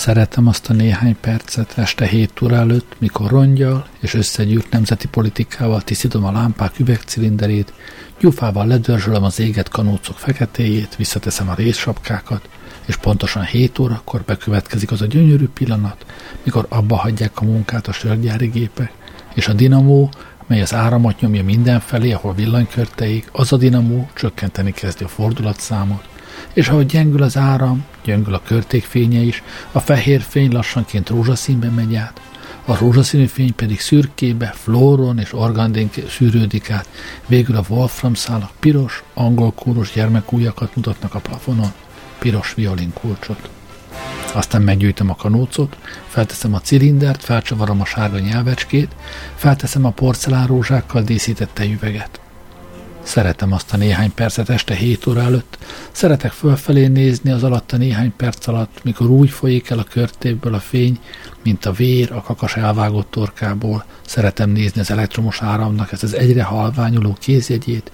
Szeretem azt a néhány percet este hét óra előtt, mikor rongyal és összegyűrt nemzeti politikával tisztítom a lámpák üvegcilinderét, gyufával ledörzsölöm az éget kanócok feketéjét, visszateszem a részsapkákat, és pontosan 7 órakor bekövetkezik az a gyönyörű pillanat, mikor abba hagyják a munkát a sörgyári gépek, és a dinamó, mely az áramot nyomja mindenfelé, ahol villanykörteik, az a dinamó csökkenteni kezdi a fordulatszámot, és ahogy gyengül az áram, gyöngül a körtékfénye is, a fehér fény lassanként rózsaszínbe megy át, a rózsaszínű fény pedig szürkébe, flóron és organdén szűrődik át, végül a wolfram szálak piros, angol kóros gyermekújakat mutatnak a plafonon, piros violinkulcsot. Aztán meggyűjtöm a kanócot, felteszem a cilindert, felcsavarom a sárga nyelvecskét, felteszem a porcelánrózsákkal díszített üveget. Szeretem azt a néhány percet este 7 óra előtt, szeretek fölfelé nézni az alatt a néhány perc alatt, mikor úgy folyik el a körtéből a fény, mint a vér a kakas elvágott torkából, szeretem nézni az elektromos áramnak ez az egyre halványuló kézjegyét,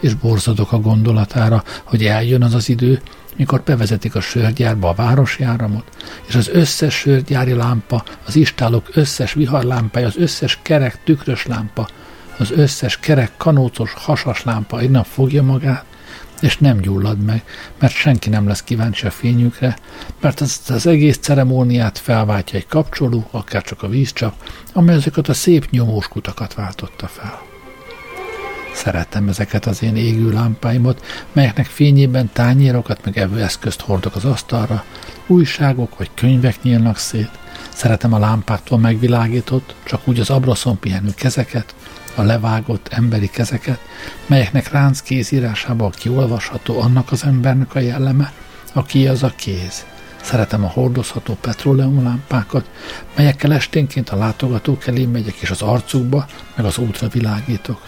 és borzadok a gondolatára, hogy eljön az az idő, mikor bevezetik a sörgyárba a városjáramot, és az összes sörgyári lámpa, az istálók összes viharlámpája, az összes kerek tükrös lámpa, az összes kerek kanócos hasas lámpa egy nap fogja magát, és nem gyullad meg, mert senki nem lesz kíváncsi a fényükre, mert az, az egész ceremóniát felváltja egy kapcsoló, akár csak a vízcsap, amely ezeket a szép nyomós kutakat váltotta fel. Szeretem ezeket az én égő lámpáimat, melyeknek fényében tányérokat meg evőeszközt hordok az asztalra, újságok vagy könyvek nyílnak szét. Szeretem a lámpáktól megvilágított, csak úgy az abraszon pihenő kezeket, a levágott emberi kezeket, melyeknek ránc kézírásából kiolvasható annak az embernek a jelleme, aki az a kéz. Szeretem a hordozható petróleumlámpákat, melyekkel esténként a látogatók elé megyek, és az arcukba, meg az útra világítok.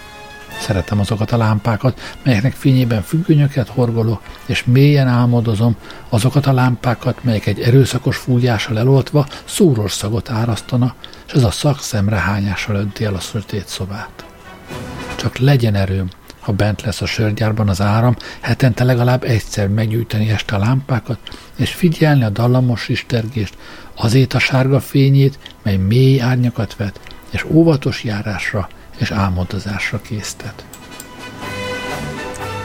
Szeretem azokat a lámpákat, melyeknek fényében függönyöket horgolok, és mélyen álmodozom azokat a lámpákat, melyek egy erőszakos fújással eloltva szúros szagot árasztana, és ez a szak szemrehányással önti el a sötét szobát. Csak legyen erőm, ha bent lesz a sörgyárban az áram, hetente legalább egyszer meggyújtani este a lámpákat, és figyelni a dallamos istergést, azét a sárga fényét, mely mély árnyakat vet, és óvatos járásra és álmodozásra késztet.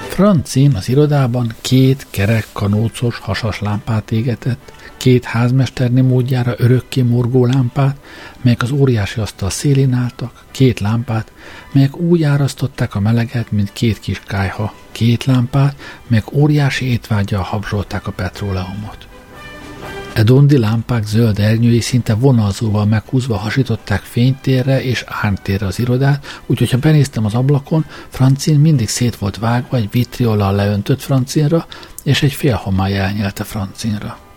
Francin az irodában két kerek kanócos hasas lámpát égetett, két házmesterni módjára örökké morgó lámpát, melyek az óriási asztal szélén álltak, két lámpát, melyek úgy árasztották a meleget, mint két kis kájha, két lámpát, melyek óriási étvágyjal habzsolták a petróleumot. E dondi lámpák zöld ernyői szinte vonalzóval meghúzva hasították fénytérre és árntérre az irodát, úgyhogy ha benéztem az ablakon, Francin mindig szét volt vágva egy vitriollal leöntött Francinra, és egy fél homály elnyelte Francinra.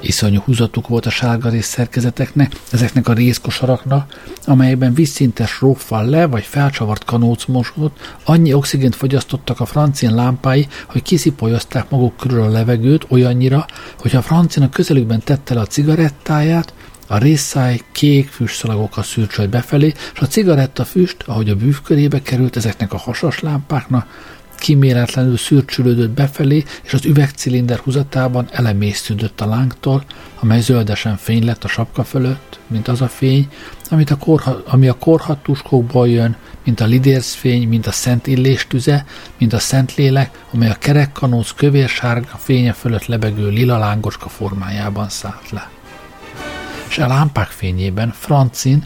Iszonyú húzatuk volt a sárga szerkezeteknek, ezeknek a részkosaraknak, amelyekben vízszintes róffal le vagy felcsavart kanóc mosott, annyi oxigént fogyasztottak a francin lámpái, hogy kiszipolyozták maguk körül a levegőt olyannyira, hogy a francin a közelükben tette le a cigarettáját, a részszáj kék füstszalagokkal szürcsölt befelé, és a cigaretta füst, ahogy a bűvkörébe került ezeknek a hasas lámpáknak, kiméletlenül szürcsülődött befelé, és az üvegcilinder húzatában elemésztődött a lángtól, amely zöldesen fény lett a sapka fölött, mint az a fény, amit a korha, ami a korhattuskókból jön, mint a lidércfény, mint a szent illés tüze, mint a szent lélek, amely a kerekkanóc kövér-sárga fénye fölött lebegő lila lángoska formájában szállt le. És a lámpák fényében Francin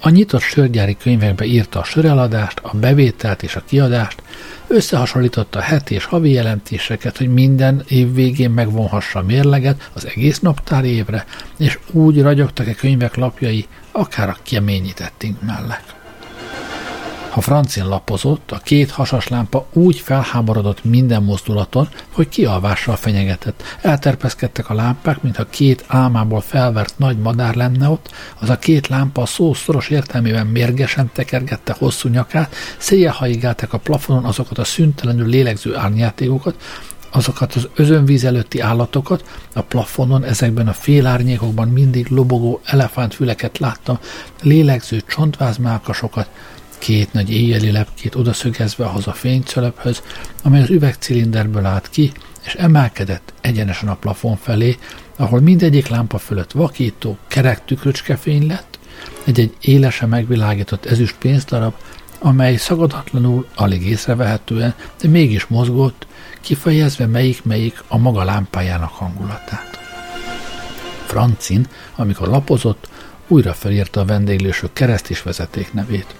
a nyitott sörgyári könyvekbe írta a söreladást, a bevételt és a kiadást, összehasonlította a heti és havi jelentéseket, hogy minden év végén megvonhassa a mérleget az egész naptár évre, és úgy ragyogtak-e könyvek lapjai, akár a keményítettünk mellett. Ha Francin lapozott, a két hasas lámpa úgy felháborodott minden mozdulaton, hogy kialvással fenyegetett. Elterpeszkedtek a lámpák, mintha két álmából felvert nagy madár lenne ott, az a két lámpa a szó szoros értelmében mérgesen tekergette hosszú nyakát, széjjel haigáltak a plafonon azokat a szüntelenül lélegző árnyátékokat, azokat az özönvíz előtti állatokat, a plafonon, ezekben a félárnyékokban mindig lobogó elefántfüleket láttam, lélegző csontvázmálkasokat, két nagy éjjeli lepkét odaszögezve ahhoz a fénycölöphöz, amely az üvegcilinderből állt ki, és emelkedett egyenesen a plafon felé, ahol mindegyik lámpa fölött vakító, kerek tükröcskefény lett, egy-egy élesen megvilágított ezüst pénzdarab, amely szagadatlanul, alig észrevehetően, de mégis mozgott, kifejezve melyik-melyik a maga lámpájának hangulatát. Francin, amikor lapozott, újra felírta a vendéglősök kereszt és vezeték nevét.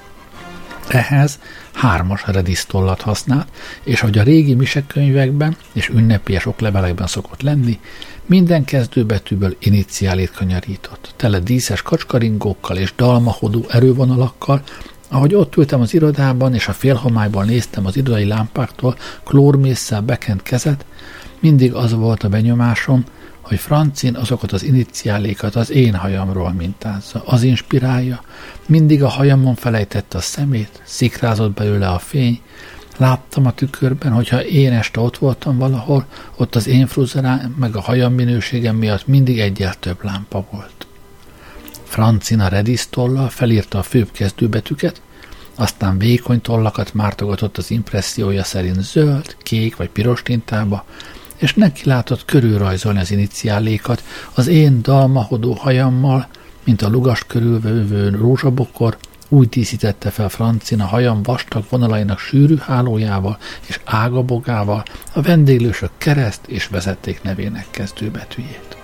Ehhez hármas redisztollat használt, és ahogy a régi misekönyvekben és ünnepélyes oklevelekben szokott lenni, minden kezdőbetűből iniciálét kanyarított, tele díszes kacskaringókkal és dalmahodó erővonalakkal, ahogy ott ültem az irodában, és a félhomályban néztem az irodai lámpáktól klórmészsel bekent kezet, mindig az volt a benyomásom, hogy Francin azokat az iniciálékat az én hajamról mintázza, az inspirálja, mindig a hajamon felejtette a szemét, szikrázott belőle a fény, láttam a tükörben, hogyha én este ott voltam valahol, ott az én fruzerám meg a hajam minőségem miatt mindig egyel több lámpa volt. Francina redisztollal felírta a főbb kezdőbetűket, aztán vékony tollakat mártogatott az impressziója szerint zöld, kék vagy piros tintába, és neki látott körülrajzolni az iniciálékat az én dalmahodó hajammal, mint a lugast körülvevő rózsabokor, úgy díszítette fel Francina hajam vastag vonalainak sűrű hálójával és ágabogával a vendéglősök kereszt és vezeték nevének kezdőbetűjét.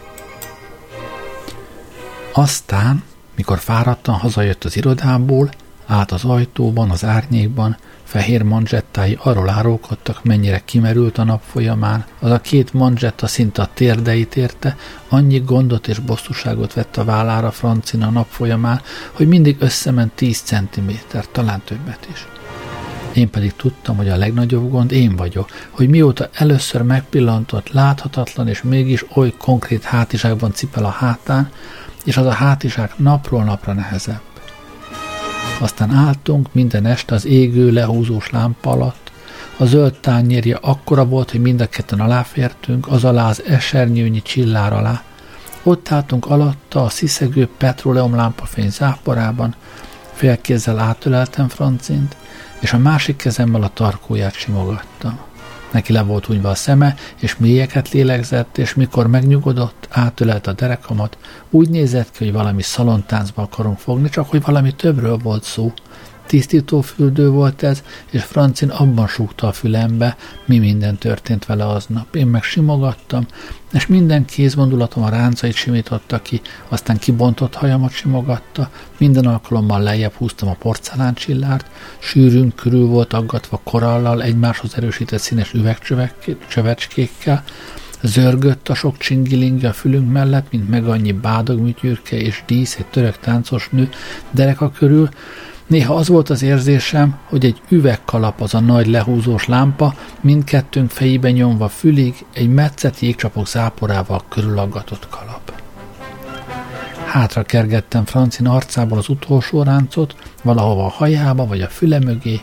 Aztán, mikor fáradtan hazajött az irodából, át az ajtóban, az árnyékban, fehér manzsettái arról árulkodtak, mennyire kimerült a nap folyamán, az a két manzsetta szinte a térdeit érte, annyi gondot és bosszúságot vett a vállára Francina a nap folyamán, hogy mindig összement 10 centiméter, talán többet is. Én pedig tudtam, hogy a legnagyobb gond én vagyok, hogy mióta először megpillantott, láthatatlan és mégis oly konkrét hátizsákban cipel a hátán, és az a hátizsák napról napra nehezebb. Aztán álltunk minden este az égő, lehúzós lámpa alatt. A zöld tányérja akkora volt, hogy mind a ketten aláfértünk, az alá az esernyőnyi csillár alá. Ott álltunk alatta a sziszegő petróleum lámpafény záporában, félkézzel átöleltem Francint, és a másik kezemmel a tarkóját simogattam. Neki le volt hunyva a szeme, és mélyeket lélegzett, és mikor megnyugodott, átölelt a derekamat, úgy nézett ki, hogy valami szalontáncba akarunk fogni, csak hogy valami többről volt szó. Tisztító fürdő volt ez, és Francin abban súgta a fülembe, mi minden történt vele aznap. Én meg simogattam, és minden kézmondulatom a ráncait simította ki, aztán kibontott hajamat simogatta, minden alkalommal lejjebb húztam a porceláncsillárt, sűrűn körül volt aggatva korallal, egymáshoz erősített színes üvegcsövecskékkel, Zörgött a sok csingiling a fülünk mellett, mint meg annyi bádogműtyürke és dísz egy török táncos nő dereka körül, Néha az volt az érzésem, hogy egy üvegkalap az a nagy lehúzós lámpa, mindkettőnk fejében nyomva fülig, egy metszett jégcsapok záporával körülaggatott kalap. Hátra kergettem Francin arcából az utolsó ráncot, valahova a hajába vagy a füle mögé,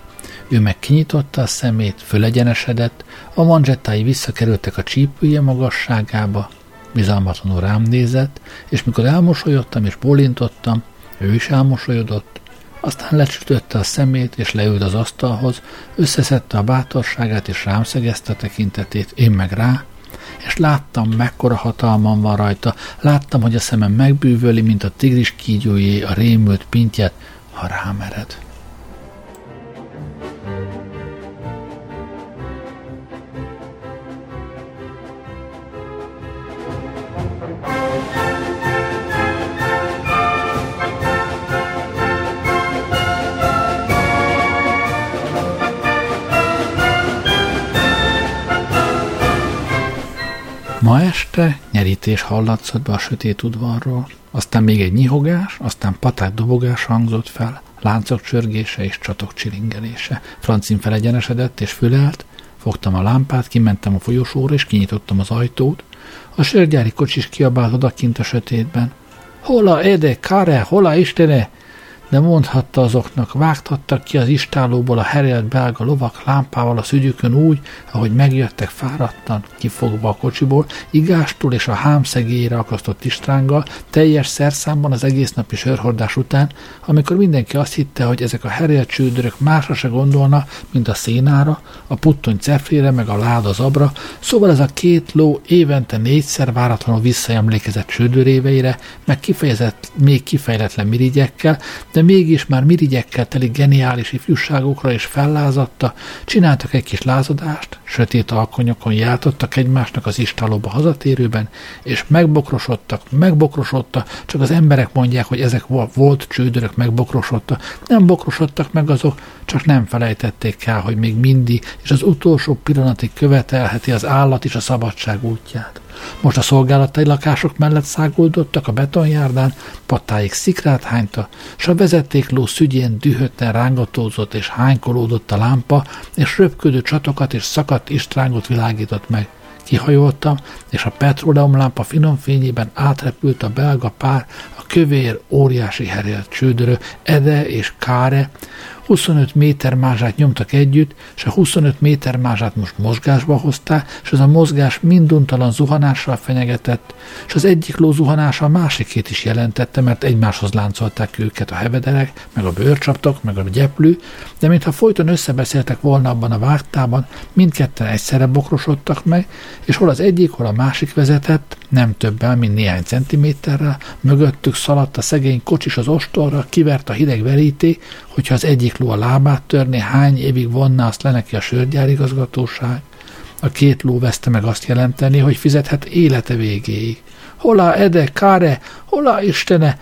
ő meg kinyitotta a szemét, fölegyenesedett, a manzsettái visszakerültek a csípője magasságába, bizalmatlanul rám nézett, és mikor elmosolyodtam és bólintottam, ő is elmosolyodott, aztán lecsütötte a szemét, és leült az asztalhoz, összeszedte a bátorságát, és rám szegezte tekintetét, én meg rá, és láttam, mekkora hatalmam van rajta, láttam, hogy a szemem megbűvöli, mint a tigris kígyójé a rémült pintját, ha rámered. Este nyerítés hallatszott be a sötét udvarról, aztán még egy nyihogás, aztán paták dobogás hangzott fel, láncok csörgése és csatok csilingelése. Francin felegyenesedett és fülelt, fogtam a lámpát, kimentem a folyosóra és kinyitottam az ajtót. A sörgyári kocsis kiabált odakint a sötétben. Hola, Ede, Kare, hola, Istene! De mondhatta azoknak, vágtattak ki az istálóból a herélt belga lovak lámpával a szügyükön úgy, ahogy megjöttek fáradtan, kifogva a kocsiból, igástól és a hámszegélyére akasztott istránggal, teljes szerszámban az egész napi sörhordás után, amikor mindenki azt hitte, hogy ezek a herélt csődörök másra se gondolna, mint a szénára, a puttony cefrére, meg a láda zabra, szóval ez a két ló évente négyszer váratlanul visszaemlékezett csődöréveire, meg kifejezett még kifejletlen mirigyekkel, de mégis már mirigyekkel teli geniális ifjúságokra is fellázatta, csináltak egy kis lázadást, sötét alkonyokon játottak egymásnak az istálóba hazatérőben, és megbokrosodtak, megbokrosodta, csak az emberek mondják, hogy ezek volt csődörök megbokrosodta. Nem bokrosodtak meg azok, csak nem felejtették el, hogy még mindig, és az utolsó pillanatig követelheti az állat is a szabadság útját. Most a szolgálatai lakások mellett száguldottak a betonjárdán, patáig szikrát hányta, s a vezetékló szügyén dühötten rángatózott és hánykolódott a lámpa, és röpködő csatokat és szakadt istrángot világított meg. Kihajoltam, és a petróleumlámpa finom fényében átrepült a belga pár, a kövér, óriási herélt csődörő, Ede és Káre, 25 méter mázsát nyomtak együtt, és a 25 méter mázsát most mozgásba hozták, és az a mozgás minduntalan zuhanással fenyegetett, és az egyik ló zuhanása a másikét is jelentette, mert egymáshoz láncolták őket a hevederek, meg a bőrcsaptok, meg a gyeplő, de mintha folyton összebeszéltek volna abban a vágtában, mindketten egyszerre bokrosodtak meg, és hol az egyik, hol a másik vezetett, nem többel, mint néhány centiméterrel, mögöttük szaladt a szegény kocsis az ostorra, kivert a hideg veríté, hogyha az egyik ló a lábát törné, hány évig vonná azt le neki a sörgyárigazgatóság. A két ló veszte meg azt jelenteni, hogy fizethet élete végéig. Hola, Ede, Káre, hola, Istene!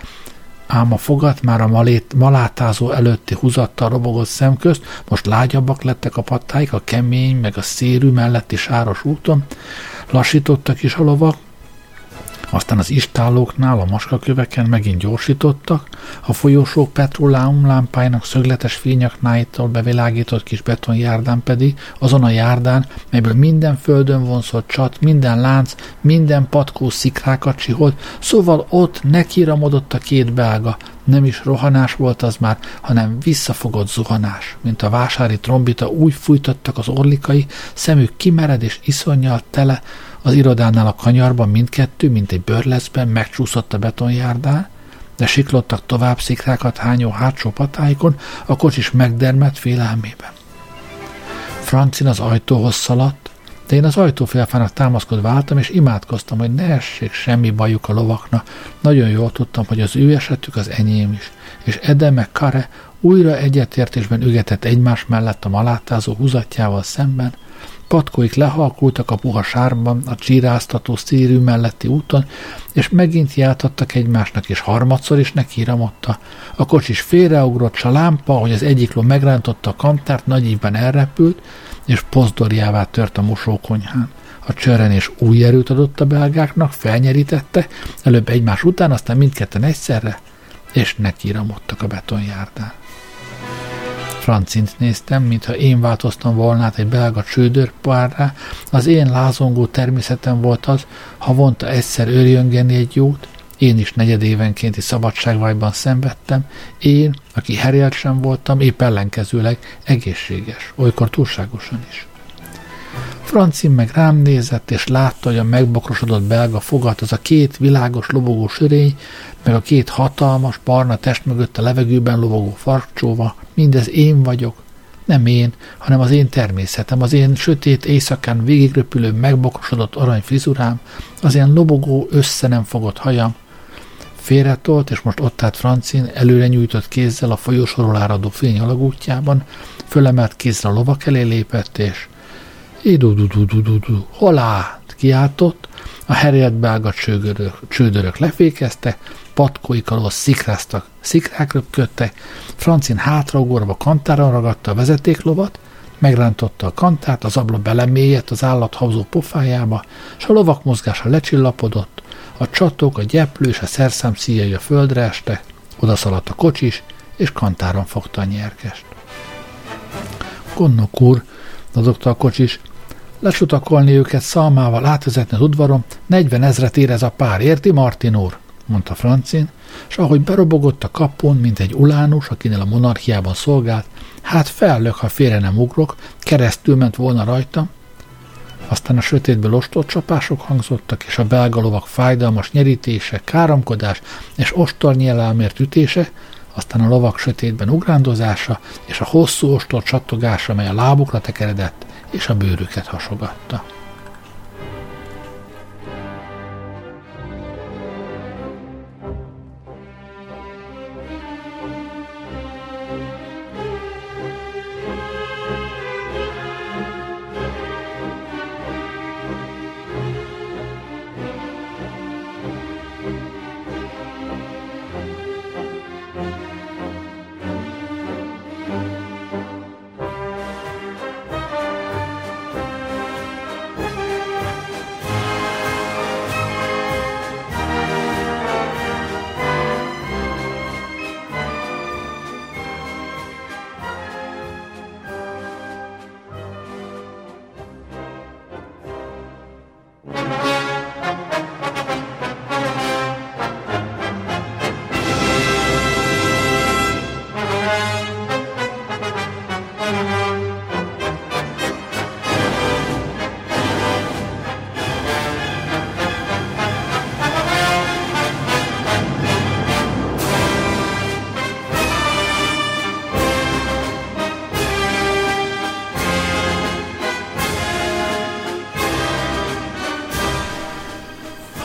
Ám a fogat már a malét, malátázó előtti húzattal robogott szemközt, most lágyabbak lettek a pattáik a kemény, meg a szérű melletti sáros úton, lassítottak is a lovak, aztán az istállóknál, a maskaköveken megint gyorsítottak, a folyosók petróleum lámpáinak szögletes fényaknáitól bevilágított kis betonjárdán pedig, azon a járdán, melyből minden földön vonzott csat, minden lánc, minden patkó szikrákat csiholt, szóval ott nekiramodott a két belga, nem is rohanás volt az már, hanem visszafogott zuhanás, mint a vásári trombita úgy fújtattak az orlikai, szemük kimered és iszonyjal tele, az irodánál a kanyarban mindkettő, mint egy bőrleszben megcsúszott a betonjárdán, de siklottak tovább szikrákat hányó hátsó patáikon, a kocsis megdermett félelmében. Francin az ajtóhoz szaladt, de én az ajtófélfának támaszkodva álltam, és imádkoztam, hogy ne essék semmi bajuk a lovaknak. Nagyon jól tudtam, hogy az ő esetük az enyém is, és Ede meg Kare újra egyetértésben ügetett egymás mellett a malátázó húzatjával szemben, Patkóik lehalkultak a puha sárban, a csíráztató szírű melletti úton, és megint játadtak egymásnak, és harmadszor is nekiramotta. A kocsis félreugrott, s a lámpa, hogy az egyik ló megrántotta a kantárt, nagy ívben elrepült, és pozdorjává tört a mosókonyhán. A csörrenés új erőt adott a belgáknak, felnyerítette, előbb egymás után, aztán mindketten egyszerre, és nekiramodtak a betonjárdán. Francint néztem, mintha én változtam volna át egy belga csődörpárrá, az én lázongó természetem volt az, ha vonta egyszer őrjöngeni egy jót, én is negyedévenkénti szabadságvágyban szenvedtem, én, aki herélt sem voltam, épp ellenkezőleg egészséges, olykor túlságosan is. Francin meg rám nézett, és látta, hogy a megbokrosodott belga fogat az a két világos lobogó sörény, meg a két hatalmas, barna test mögött a levegőben lobogó farcsóva, mindez én vagyok, nem én, hanem az én természetem, az én sötét éjszakán végigröpülő, megbokrosodott arany frizurám, az én lobogó, össze nem fogott hajam, félretolt, és most ott állt Francin, előre nyújtott kézzel a folyósorról áradó fény alagútjában, fölemelt kézre a lovak elé lépett, és Idudududududu, holá! kiáltott, a herélt belga csődörök, csődörök lefékezte, patkóik alól szikráztak, szikrák röpködtek, Francin hátraugorva kantára ragadta a vezetéklovat, megrántotta a kantát, az abla belemélyedt az állathauzó pofájába, és a lovak mozgása lecsillapodott, a csatok, a gyeplő és a szerszám szíjai a földre este, odaszaladt a kocsis, és kantáron fogta a nyerkest. Gondnok úr, a kocsis, lesutakolni őket szalmával átvezetni az udvaron, 40 ezret ér ez a pár, érti, Martin úr? mondta Francin, és ahogy berobogott a kapun, mint egy ulánus, akinél a monarchiában szolgált, hát fellök, ha félre nem ugrok, keresztül ment volna rajta, aztán a sötétből ostor csapások hangzottak, és a belga lovak fájdalmas nyerítése, káromkodás és ostornyelelmért ütése, aztán a lovak sötétben ugrándozása, és a hosszú ostor csattogása, mely a lábukra tekeredett, és a bőrüket hasogatta.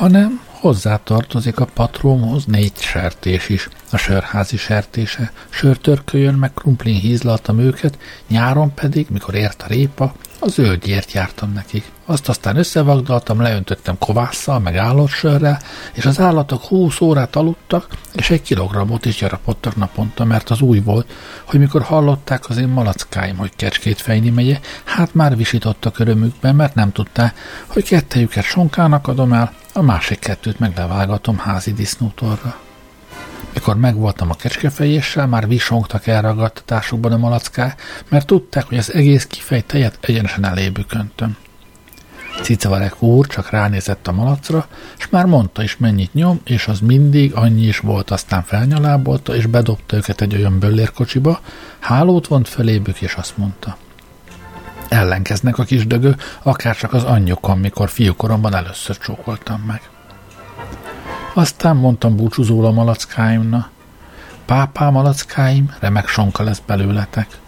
Hanem hozzá tartozik a patrómhoz négy sertés is. A sörházi sertése, sörtörkölyön meg krumplin hízlaltam őket, nyáron pedig, mikor ért a répa, a zöldjért jártam nekik. Azt aztán összevagdaltam, leöntöttem kovásszal, meg állatsörrel, és az állatok húsz órát aludtak, és egy kilogramot is gyarapodtak naponta, mert az új volt, hogy mikor hallották az én malackáim, hogy Kecskét fejni megye, hát már visítottak örömükben, mert nem tudták, hogy kettejüket sonkának adom el, a másik kettőt meglevágatom házi disznótorra. Mikor megvoltam a kecskefejéssel, már visongtak elragadtatásukban a malackák, mert tudták, hogy az egész kifej tejet egyenesen elébük öntöm. Cicavarek úr csak ránézett a malacra, és már mondta is mennyit nyom, és az mindig annyi is volt, aztán felnyalábolta, és bedobta őket egy olyan böllérkocsiba, hálót vont felébük, és azt mondta. Ellenkeznek a kis dögő, akárcsak az anyjukon, mikor fiúkoromban először csókoltam meg. Aztán mondtam búcsúzól a malackáimna. Pápá malackáim, remek sonka lesz belőletek.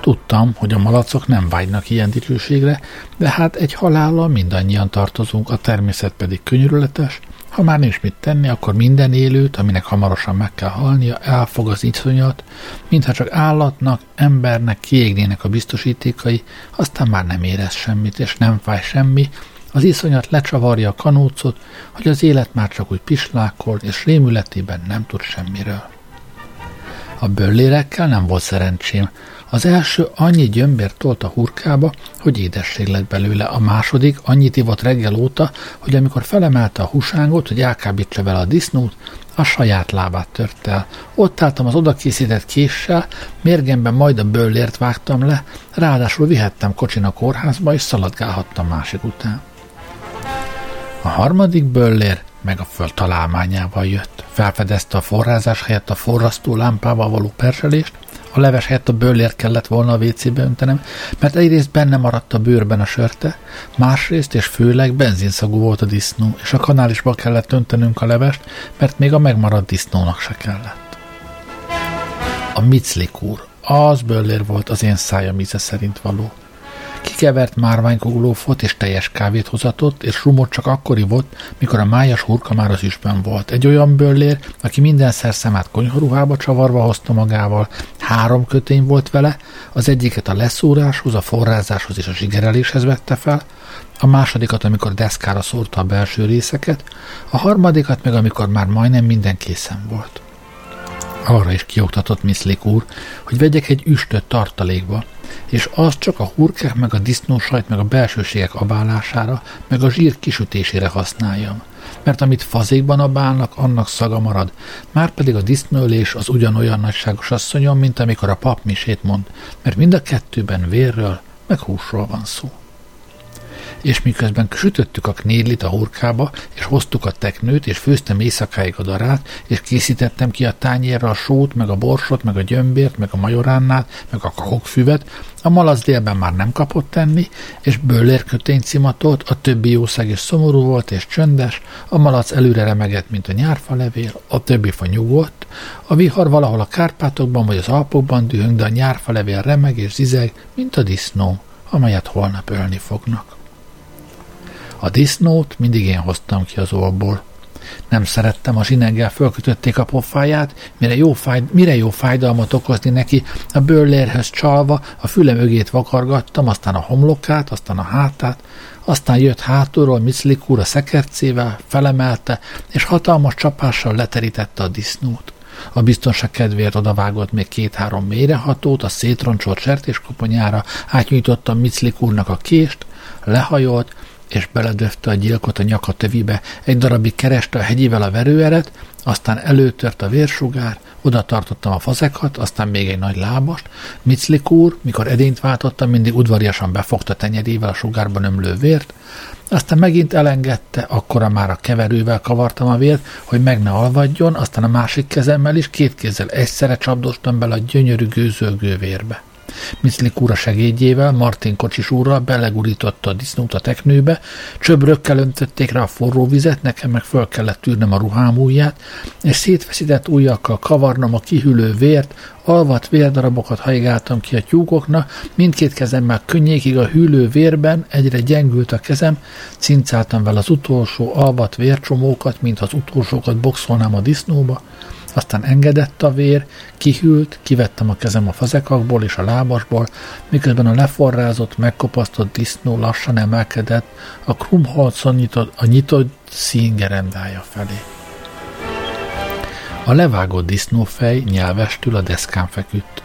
Tudtam, hogy a malacok nem vágynak ilyen dicsőségre, de hát egy halállal mindannyian tartozunk, a természet pedig könyörületes, ha már nincs mit tenni, akkor minden élőt, aminek hamarosan meg kell halnia, elfog az iszonyat, mintha csak állatnak, embernek kiégnének a biztosítékai, aztán már nem érez semmit, és nem fáj semmi, az iszonyat lecsavarja a kanócot, hogy az élet már csak úgy pislákol, és rémületében nem tud semmiről. A böllérekkel nem volt szerencsém. Az első annyi gyömbért tolt a hurkába, hogy édesség lett belőle. A második annyit ivott reggel óta, hogy amikor felemelte a husángot, hogy elkábítsa vele a disznót, a saját lábát tört el. Ott álltam az odakészített késsel, mérgemben majd a böllért vágtam le, ráadásul vihettem kocsin a kórházba, és szaladgálhattam másik után. A harmadik böllér meg a föld találmányával jött. Felfedezte a forrázás helyett a forrasztó lámpával való perselést, a leves helyett a bőlért kellett volna a WC-be öntenem, mert egyrészt benne maradt a bőrben a sörte, másrészt és főleg benzinszagú volt a disznó, és a kanálisba kellett öntenünk a levest, mert még a megmaradt disznónak se kellett. A miclik úr, az bőlér volt az én szájam íze szerint való. Kikevert márványkoglófot és teljes kávét hozatott, és rumot csak akkor ivott, mikor a májas hurka már az üsben volt. Egy olyan böllér, aki minden szemát konyharuhába csavarva hozta magával, három kötény volt vele, az egyiket a leszúráshoz, a forrázáshoz és a zsigereléshez vette fel, a másodikat, amikor deszkára szórta a belső részeket, a harmadikat meg, amikor már majdnem minden készen volt. Arra is kioktatott Miszlik úr, hogy vegyek egy üstöt tartalékba, és az csak a hurkák, meg a disznósajt, meg a belsőségek abálására, meg a zsír kisütésére használjam. Mert amit fazékban abálnak, annak szaga marad. Márpedig a disznőlés az ugyanolyan nagyságos asszonyom, mint amikor a pap misét mond, mert mind a kettőben vérről, meg húsról van szó. És miközben sütöttük a knédlit a hurkába, és hoztuk a teknőt, és főztem éjszakáig a darát, és készítettem ki a tányérra a sót, meg a borsot, meg a gyömbért, meg a majoránnát, meg a kakokfüvet, a malac délben már nem kapott tenni, és bőlérkötény cimatolt, a többi jószág is szomorú volt és csöndes, a malac előre remegett, mint a nyárfa levél, a többi fa nyugodt, a vihar valahol a Kárpátokban vagy az Alpokban dühöng, de a nyárfa levél remeg és zizeg, mint a disznó, amelyet holnap ölni fognak. A disznót mindig én hoztam ki az orból. Nem szerettem, a zsineggel fölkötötték a pofáját, mire jó, fáj, mire jó fájdalmat okozni neki, a bőllérhez csalva, a füle mögét vakargattam, aztán a homlokát, aztán a hátát, aztán jött hátulról Miszlik úr a szekercével, felemelte, és hatalmas csapással leterítette a disznót. A biztonság kedvéért odavágott még két-három mélyrehatót, a szétroncsolt sertéskoponyára, átnyújtotta Miclik úrnak a kést, lehajolt, és beledöfte a gyilkot a nyaka tövibe. Egy darabig kereste a hegyivel a verőeret, aztán előtört a vérsugár, oda tartottam a fazekat, aztán még egy nagy lábast. Miclik úr, mikor edényt váltottam, mindig udvariasan befogta tenyerével a sugárban ömlő vért, aztán megint elengedte, akkora már a keverővel kavartam a vért, hogy meg ne alvadjon, aztán a másik kezemmel is két kézzel egyszerre csapdostam bele a gyönyörű gőzölgő vérbe. Miszlik úr a segédjével, Martin kocsis úrral belegurította a disznót a teknőbe, csöbrökkel öntötték rá a forró vizet, nekem meg föl kellett tűrnem a ruhám ujját, és szétfeszített ujjakkal kavarnom a kihűlő vért, alvat vérdarabokat hajgáltam ki a tyúkoknak, mindkét kezemmel könnyékig a hűlő vérben, egyre gyengült a kezem, cincáltam vele az utolsó alvat vércsomókat, mint az utolsókat boxolnám a disznóba, aztán engedett a vér, kihűlt, kivettem a kezem a fazekakból és a lábasból, miközben a leforrázott, megkopasztott disznó lassan emelkedett a krumholcon nyitott, a nyitott színgerendája felé. A levágott disznófej nyelvestül a deszkán feküdt.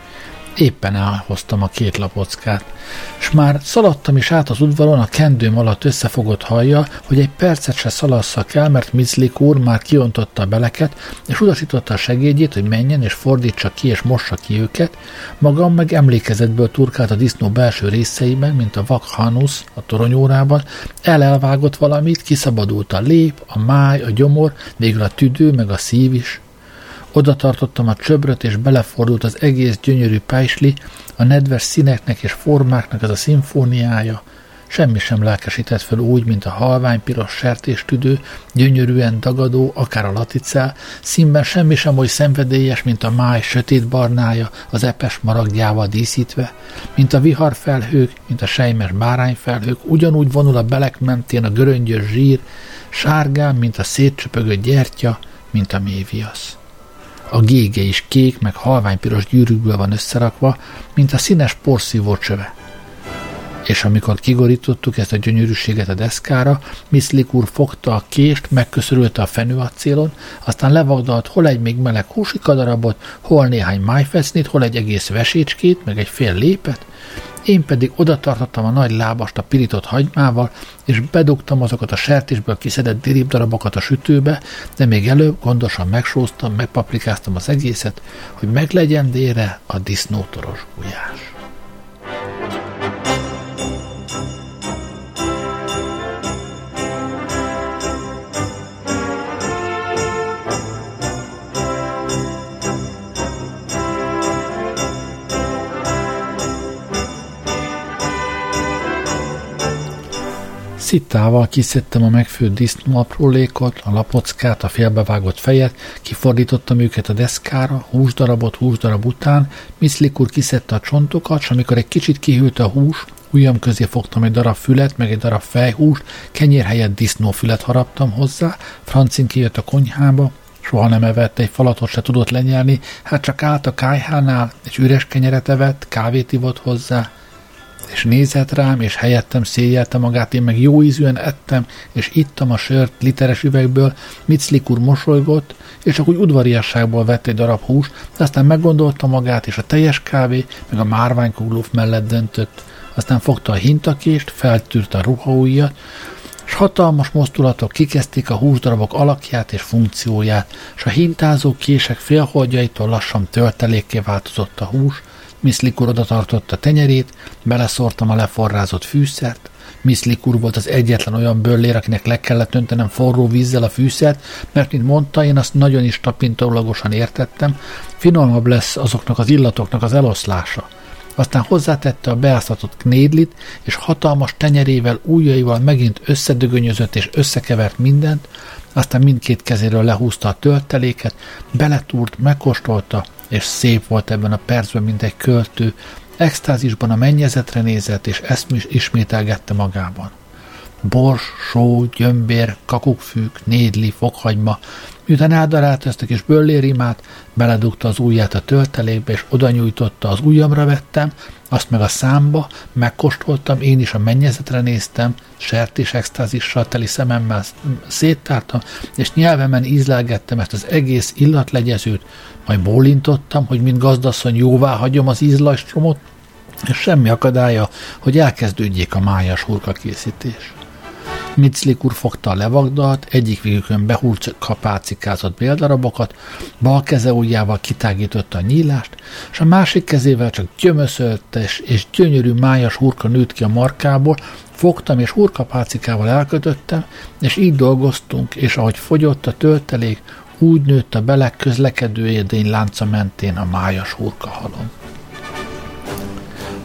Éppen elhoztam a két lapockát, és már szaladtam is át az udvaron a kendőm alatt összefogott hajjal, hogy egy percet se szalasszak el, mert Mizlik úr már kiontotta a beleket, és utasította a segédjét, hogy menjen és fordítsa ki és mossa ki őket, magam meg emlékezetből turkált a disznó belső részeiben, mint a vakhanusz a toronyórában, elelvágott valamit, kiszabadult a lép, a máj, a gyomor, végül a tüdő, meg a szív is, oda tartottam a csöbröt, és belefordult az egész gyönyörű pájsli, a nedves színeknek és formáknak ez a szimfóniája. Semmi sem lelkesített fel úgy, mint a halvány piros sertéstüdő, gyönyörűen dagadó, akár a laticál, színben semmi sem oly szenvedélyes, mint a máj sötét barnája, az epes maragjával díszítve, mint a viharfelhők, mint a sejmes bárányfelhők, ugyanúgy vonul a belek mentén a göröngyös zsír, sárgán, mint a szétcsöpögött gyertya, mint a méviasz. A gége is kék, meg halványpiros gyűrűkből van összerakva, mint a színes porszívó csöve. És amikor kigorítottuk ezt a gyönyörűséget a deszkára, Miszlik úr fogta a kést, megköszörülte a fenőacélon, aztán levagdalt hol egy még meleg húsikadarabot, hol néhány májfecnit, hol egy egész vesécskét, meg egy fél lépet, én pedig oda tartottam a nagy lábast a pirított hagymával, és bedugtam azokat a sertésből kiszedett diribdarabokat a sütőbe, de még előbb gondosan megsóztam, megpaprikáztam az egészet, hogy meglegyen dére a disznótoros gulyás. Szittával kiszedtem a megfőtt disznó aprólékot, a lapockát, a félbevágott fejet, kifordítottam őket a deszkára, húsdarabot húsdarab után, Miszlik úr kiszedte a csontokat, és amikor egy kicsit kihűlt a hús, ujjam közé fogtam egy darab fület, meg egy darab fejhúst, kenyér helyett disznófület haraptam hozzá, Francin kijött a konyhába, soha nem evett, egy falatot se tudott lenyelni, hát csak állt a kájhánál, egy üres kenyeret evett, kávét ivott hozzá, és nézett rám, és helyettem széljelte magát, én meg jó ízűen ettem, és ittam a sört literes üvegből, Miclik úr mosolygott, és csak úgy udvariasságból vett egy darab hús, de aztán meggondolta magát, és a teljes kávé, meg a márványkuglóf mellett döntött. Aztán fogta a hintakést, feltűrte a ruhaújjat, és hatalmas mozdulatok kikezdték a húsdarabok alakját és funkcióját, és a hintázó kések félholdjaitól lassan töltelékké változott a hús, Miszlik oda tartotta tenyerét, beleszórtam a leforrázott fűszert, Miszlik úr volt az egyetlen olyan böllér, akinek le kellett öntenem forró vízzel a fűszert, mert, mint mondta, én azt nagyon is tapintólagosan értettem, finomabb lesz azoknak az illatoknak az eloszlása. Aztán hozzátette a beáztatott knédlit, és hatalmas tenyerével, ujjaival megint összedögönyözött és összekevert mindent, aztán mindkét kezéről lehúzta a tölteléket, beletúrt, megkóstolta, és szép volt ebben a percben, mint egy költő, extázisban a mennyezetre nézett, és ezt is ismételgette magában. Bors, só, gyömbér, kakukkfűk, nédli, fokhagyma, Miután eldarálta ezt a kis böllérimát, beledugta az ujját a töltelékbe, és oda nyújtotta, az ujjamra vettem, azt meg a számba, megkóstoltam, én is a mennyezetre néztem, sertés extázissal teli szememmel széttártam, és nyelvemen ízlelgettem ezt az egész illatlegyezőt, majd bólintottam, hogy mint gazdasszony jóvá hagyom az ízlajstromot, és semmi akadálya, hogy elkezdődjék a májas hurka Mitzlik úr fogta a levagdalt, egyik végükön behúlt kapácikázott béldarabokat, bal keze ujjával kitágította a nyílást, és a másik kezével csak gyömöszölte, és, gyönyörű májas hurka nőtt ki a markából, fogtam és hurkapácikával elkötöttem, és így dolgoztunk, és ahogy fogyott a töltelék, úgy nőtt a belek közlekedő édény lánca mentén a májas hurka halom.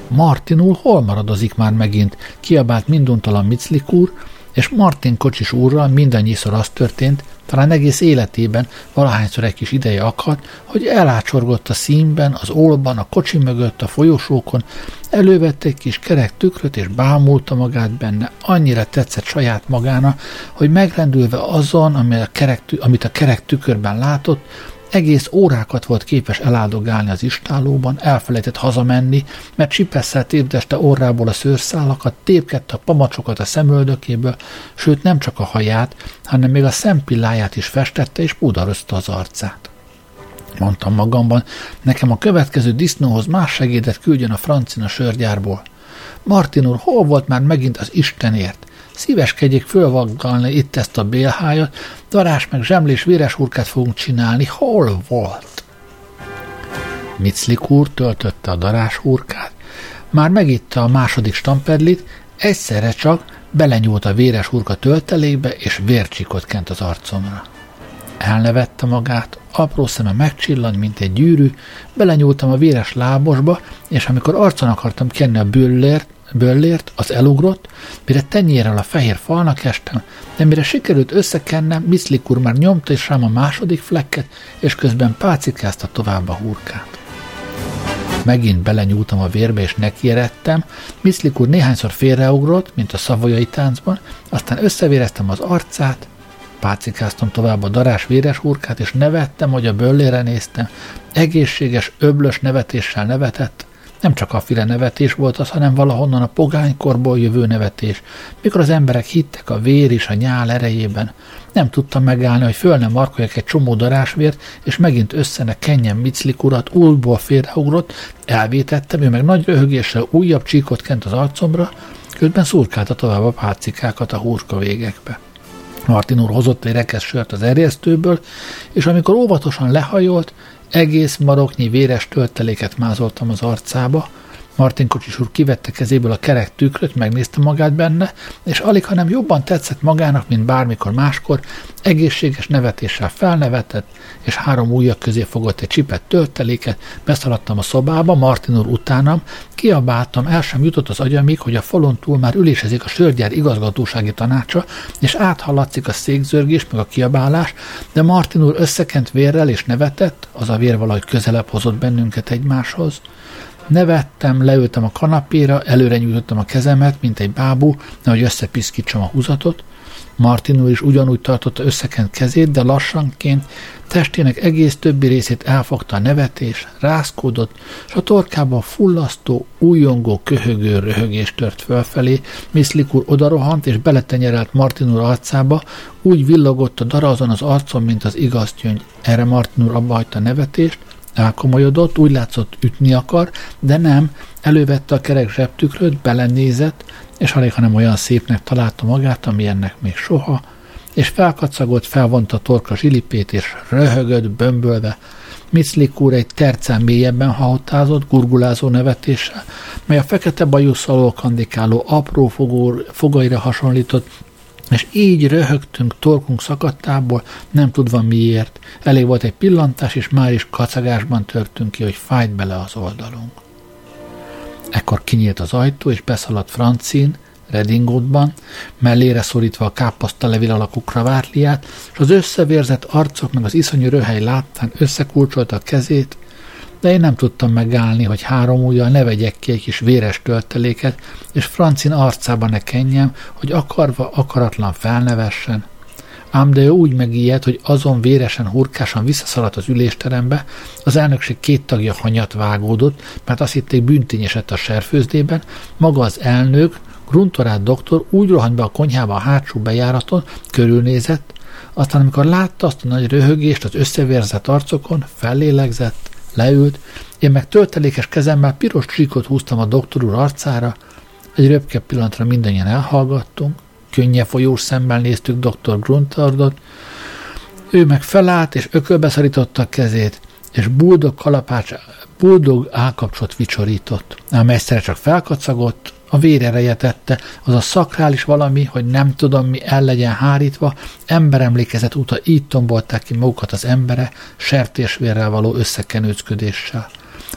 Martinul hol maradozik már megint? Kiabált minduntalan Miclik úr, és Martin kocsis úrral mindannyiszor az történt, talán egész életében valahányszor egy kis ideje akadt, hogy elácsorgott a színben, az ólban, a kocsi mögött, a folyosókon, elővette egy kis kerek tükröt, és bámulta magát benne. Annyira tetszett saját magána, hogy megrendülve azon, amit a kerek tükörben látott, egész órákat volt képes eláldogálni az istálóban, elfelejtett hazamenni, mert csipesszel tépdeste orrából a szőrszálakat, tépkedte a pamacsokat a szemöldökéből, sőt nem csak a haját, hanem még a szempilláját is festette és pudarozta az arcát. Mondtam magamban, nekem a következő disznóhoz más segédet küldjön a francina sörgyárból. Martin úr, hol volt már megint az Istenért? Szíveskedjék fölvaggalni itt ezt a bélhájat, darás meg zsemlés véres hurkát fogunk csinálni. Hol volt? Miclik úr töltötte a darás hurkát, már megitta a második stamperlit, egyszerre csak belenyúlt a véres hurka töltelékbe, és vércsikot kent az arcomra. Elnevette magát, apró szeme megcsillant, mint egy gyűrű, belenyúltam a véres lábosba, és amikor arcon akartam kenni a büllért, böllért, az elugrott, mire tenyérrel a fehér falnak estem, de mire sikerült összekennem, Miszlik úr már nyomta és rám a második flekket, és közben pácikázta tovább a hurkát. Megint belenyúltam a vérbe, és nekieredtem. Miszlik úr néhányszor félreugrott, mint a szavajai táncban, aztán összevéreztem az arcát, pácikáztam tovább a darás véres hurkát, és nevettem, hogy a böllére néztem. Egészséges, öblös nevetéssel nevetett, nem csak a file nevetés volt az, hanem valahonnan a pogánykorból jövő nevetés, mikor az emberek hittek a vér és a nyál erejében. Nem tudtam megállni, hogy föl nem markoljak egy csomó darásvért, és megint összene kenjen Miclik urat, újból félreugrott, elvétettem, ő meg nagy röhögéssel újabb csíkot kent az arcomra, közben szurkálta tovább a pácikákat a hurka végekbe. Martin úr hozott egy rekesz sört az erjesztőből, és amikor óvatosan lehajolt, egész maroknyi véres tölteléket mázoltam az arcába, Martin Kocsis úr kivette kezéből a kerek tükröt, megnézte magát benne, és alig, hanem jobban tetszett magának, mint bármikor máskor, egészséges nevetéssel felnevetett, és három ujjak közé fogott egy csipet tölteléket, beszaladtam a szobába, Martin úr utánam, kiabáltam, el sem jutott az agyamig, hogy a falon túl már ülésezik a sörgyár igazgatósági tanácsa, és áthallatszik a székzörgés, meg a kiabálás, de Martin úr összekent vérrel és nevetett, az a vér valahogy közelebb hozott bennünket egymáshoz. Nevettem, leültem a kanapéra, előre nyújtottam a kezemet, mint egy bábú, nehogy összepiszkítsam a húzatot. Martin úr is ugyanúgy tartotta összekent kezét, de lassanként testének egész többi részét elfogta a nevetés, rászkódott, és a torkában fullasztó, újongó, köhögő röhögés tört fölfelé, Miszlik úr odarohant és beletenyerelt Martin úr arcába, úgy villogott a dara azon az arcon, mint az igaz gyöngy. Erre Martin úr abba hagyta a nevetést, elkomolyodott, úgy látszott ütni akar, de nem, elővette a kerek zsebtükröt, belenézett, és alig, hanem olyan szépnek találta magát, ami ennek még soha, és felkacagolt, felvonta torka zsilipét, és röhögött, bömbölve, Mitzlik úr egy tercen mélyebben hahottázott, gurgulázó nevetéssel, mely a fekete bajusz alól kandikáló apró fogó, fogaira hasonlított, és így röhögtünk torkunk szakadtából, nem tudva miért. Elég volt egy pillantás, és már is kacagásban törtünk ki, hogy fájt bele az oldalunk. Ekkor kinyílt az ajtó, és beszaladt Francin, redingótban, mellére szorítva a kápaszta levil alakú kravátliát, és az összevérzett arcok meg az iszonyú röhely láttán összekulcsolta a kezét, de én nem tudtam megállni, hogy három ujjal ne vegyek ki egy kis véres tölteléket, és Francin arcába ne kenjem, hogy akarva akaratlan felnevessen. Ám de ő úgy megijedt, hogy azon véresen, hurkásan visszaszaladt az ülésterembe, az elnökség két tagja hanyat vágódott, mert azt hitték büntény esett a serfőzdében, maga az elnök, Gruntorát doktor úgy rohant be a konyhába a hátsó bejáraton, körülnézett, aztán amikor látta azt a nagy röhögést az összevérzett arcokon, fellélegzett, leült, én meg töltelékes kezemmel piros csíkot húztam a doktor úr arcára, egy röpke pillanatra mindannyian elhallgattunk, könnye folyós szemmel néztük dr. Gruntardot, ő meg felállt és ökölbe szorította a kezét, és buldog kalapács, buldog állkapcsot vicsorított, ám egyszerre csak felkacagott, a vérereje tette, az a szakrális valami, hogy nem tudom mi el legyen hárítva, emberemlékezet óta így tombolták ki magukat az embere, sertésvérrel való összekenőcködéssel.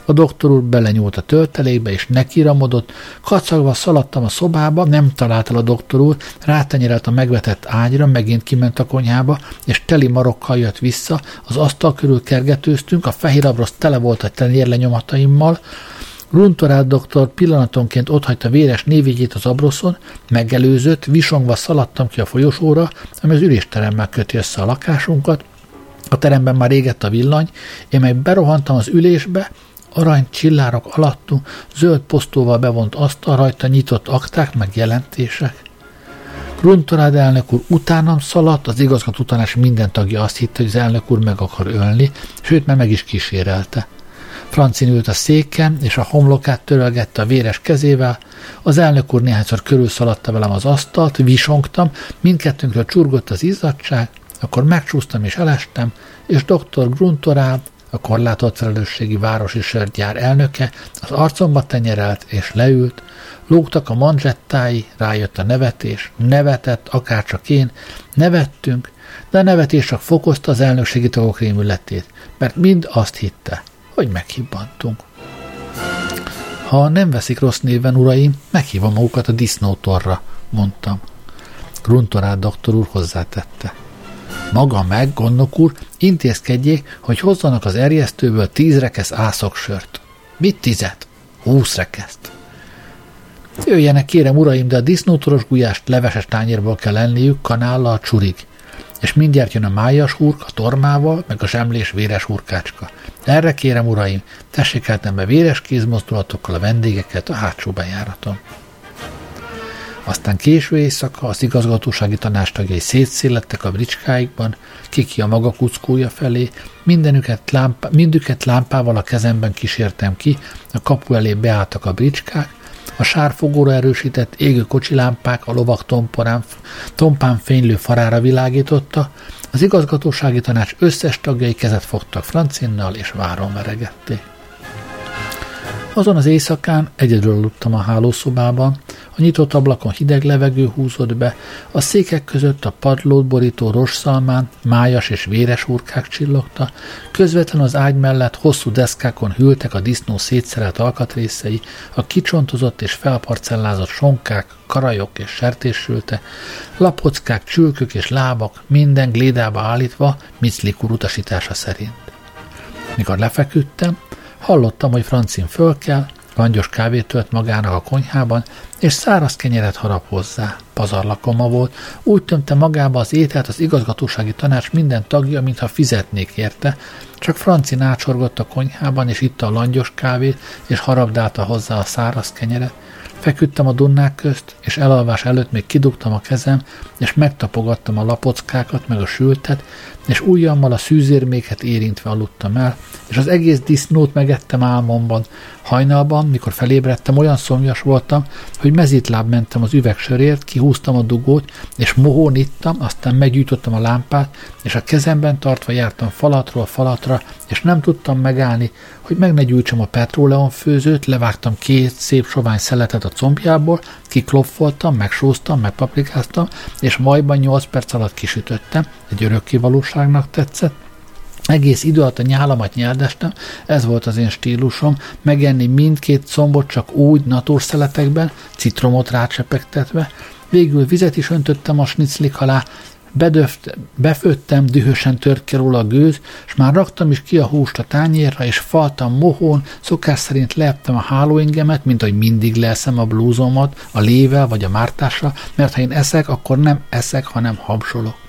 A doktor úr belenyúlt a töltelékbe, és nekiramodott, kacagva szaladtam a szobába, nem talált el a doktor úr, rátenyerelt a megvetett ágyra, megint kiment a konyhába, és teli marokkal jött vissza, az asztal körül kergetőztünk, a fehér abrosz tele volt a tenyérlenyomataimmal, Runtorát doktor pillanatonként otthagyta véres névjegyét az abroszon, megelőzött, visongva szaladtam ki a folyosóra, ami az ülésteremmel köti össze a lakásunkat. A teremben már égett a villany, én meg berohantam az ülésbe, arany csillárok alattú, zöld posztóval bevont asztal, rajta nyitott akták, meg jelentések. Gruntorád elnök úr utánam szaladt, az igazgató tanács minden tagja azt hitte, hogy az elnök úr meg akar ölni, sőt, már meg is kísérelte. Francin ült a széken, és a homlokát törölgette a véres kezével. Az elnök úr néhányszor körül szaladta velem az asztalt, visongtam, mindkettőnkről csurgott az izzadság, akkor megcsúsztam és elestem, és dr. Gruntorál, a korlátolt felelősségi városi sörgyár elnöke, az arcomba tenyerelt és leült, lógtak a manzsettái, rájött a nevetés, nevetett, akárcsak én, nevettünk, de a nevetés csak fokozta az elnökségi tagok rémületét, mert mind azt hitte, hogy meghibbantunk. Ha nem veszik rossz néven, uraim, meghívom magukat a disznótorra, mondtam. Gruntorát doktor úr hozzátette. Maga meg, gondnok úr, intézkedjék, hogy hozzanak az erjesztőből tíz rekesz ászoksört. Mit tizet? Húsz rekeszt. Jöjjenek, kérem, uraim, de a disznótoros gulyást leveses tányérból kell enniük, kanállal, csurig és mindjárt jön a májas hurk a tormával, meg a zsemlés véres hurkácska. Erre kérem, uraim, tessék át be véres kézmozdulatokkal a vendégeket a hátsó bejáraton. Aztán késő éjszaka az igazgatósági tanástagjai szétszélettek a bricskáikban, kiki a maga kuckója felé, mindenüket lámpá, mindüket lámpával a kezemben kísértem ki, a kapu elé beálltak a bricskák, a sárfogóra erősített égő kocsilámpák a lovak tomporán, tompán fénylő farára világította, az igazgatósági tanács összes tagjai kezet fogtak Francinnal, és váron veregették. Azon az éjszakán egyedül aludtam a hálószobában, a nyitott ablakon hideg levegő húzott be, a székek között a padlót borító rosszalmán májas és véres hurkák csillogta, közvetlen az ágy mellett hosszú deszkákon hűltek a disznó szétszerelt alkatrészei, a kicsontozott és felparcellázott sonkák, karajok és sertéssülte, lapockák, csülkök és lábak, minden glédába állítva, Miclikur utasítása szerint. Mikor lefeküdtem, hallottam, hogy Francin föl kell, Langyos kávét tölt magának a konyhában, és száraz kenyeret harap hozzá. Pazarlakoma volt, úgy tömte magába az ételt az igazgatósági tanács minden tagja, mintha fizetnék érte, csak Franci ácsorgott a konyhában, és itta a langyos kávét, és harabdálta hozzá a száraz kenyeret, Feküdtem a dunnák közt, és elalvás előtt még kidugtam a kezem, és megtapogattam a lapockákat, meg a sültet, és ujjammal a szűzérméket érintve aludtam el, és az egész disznót megettem álmomban. Hajnalban, mikor felébredtem, olyan szomjas voltam, hogy mezítláb mentem az üvegsörért, ki kihúztam a dugót, és mohón ittam, aztán meggyújtottam a lámpát, és a kezemben tartva jártam falatról falatra, és nem tudtam megállni, hogy meg ne gyújtsam a petróleon főzőt, levágtam két szép sovány szeletet a combjából, kiklopfoltam, megsóztam, megpaprikáztam, és majban 8 perc alatt kisütöttem, egy örökkévalóságnak tetszett, egész idő alatt a nyálamat nyáldestem, ez volt az én stílusom, megenni mindkét combot csak úgy natúrszeletekben, citromot rácsepegtetve, végül vizet is öntöttem a sniclik alá, bedöft, befőttem, dühösen tört ki róla a gőz, és már raktam is ki a húst a tányérra, és faltam mohón, szokás szerint leeptem a hálóingemet, mint hogy mindig leszem a blúzomat, a lével vagy a mártással, mert ha én eszek, akkor nem eszek, hanem habsolok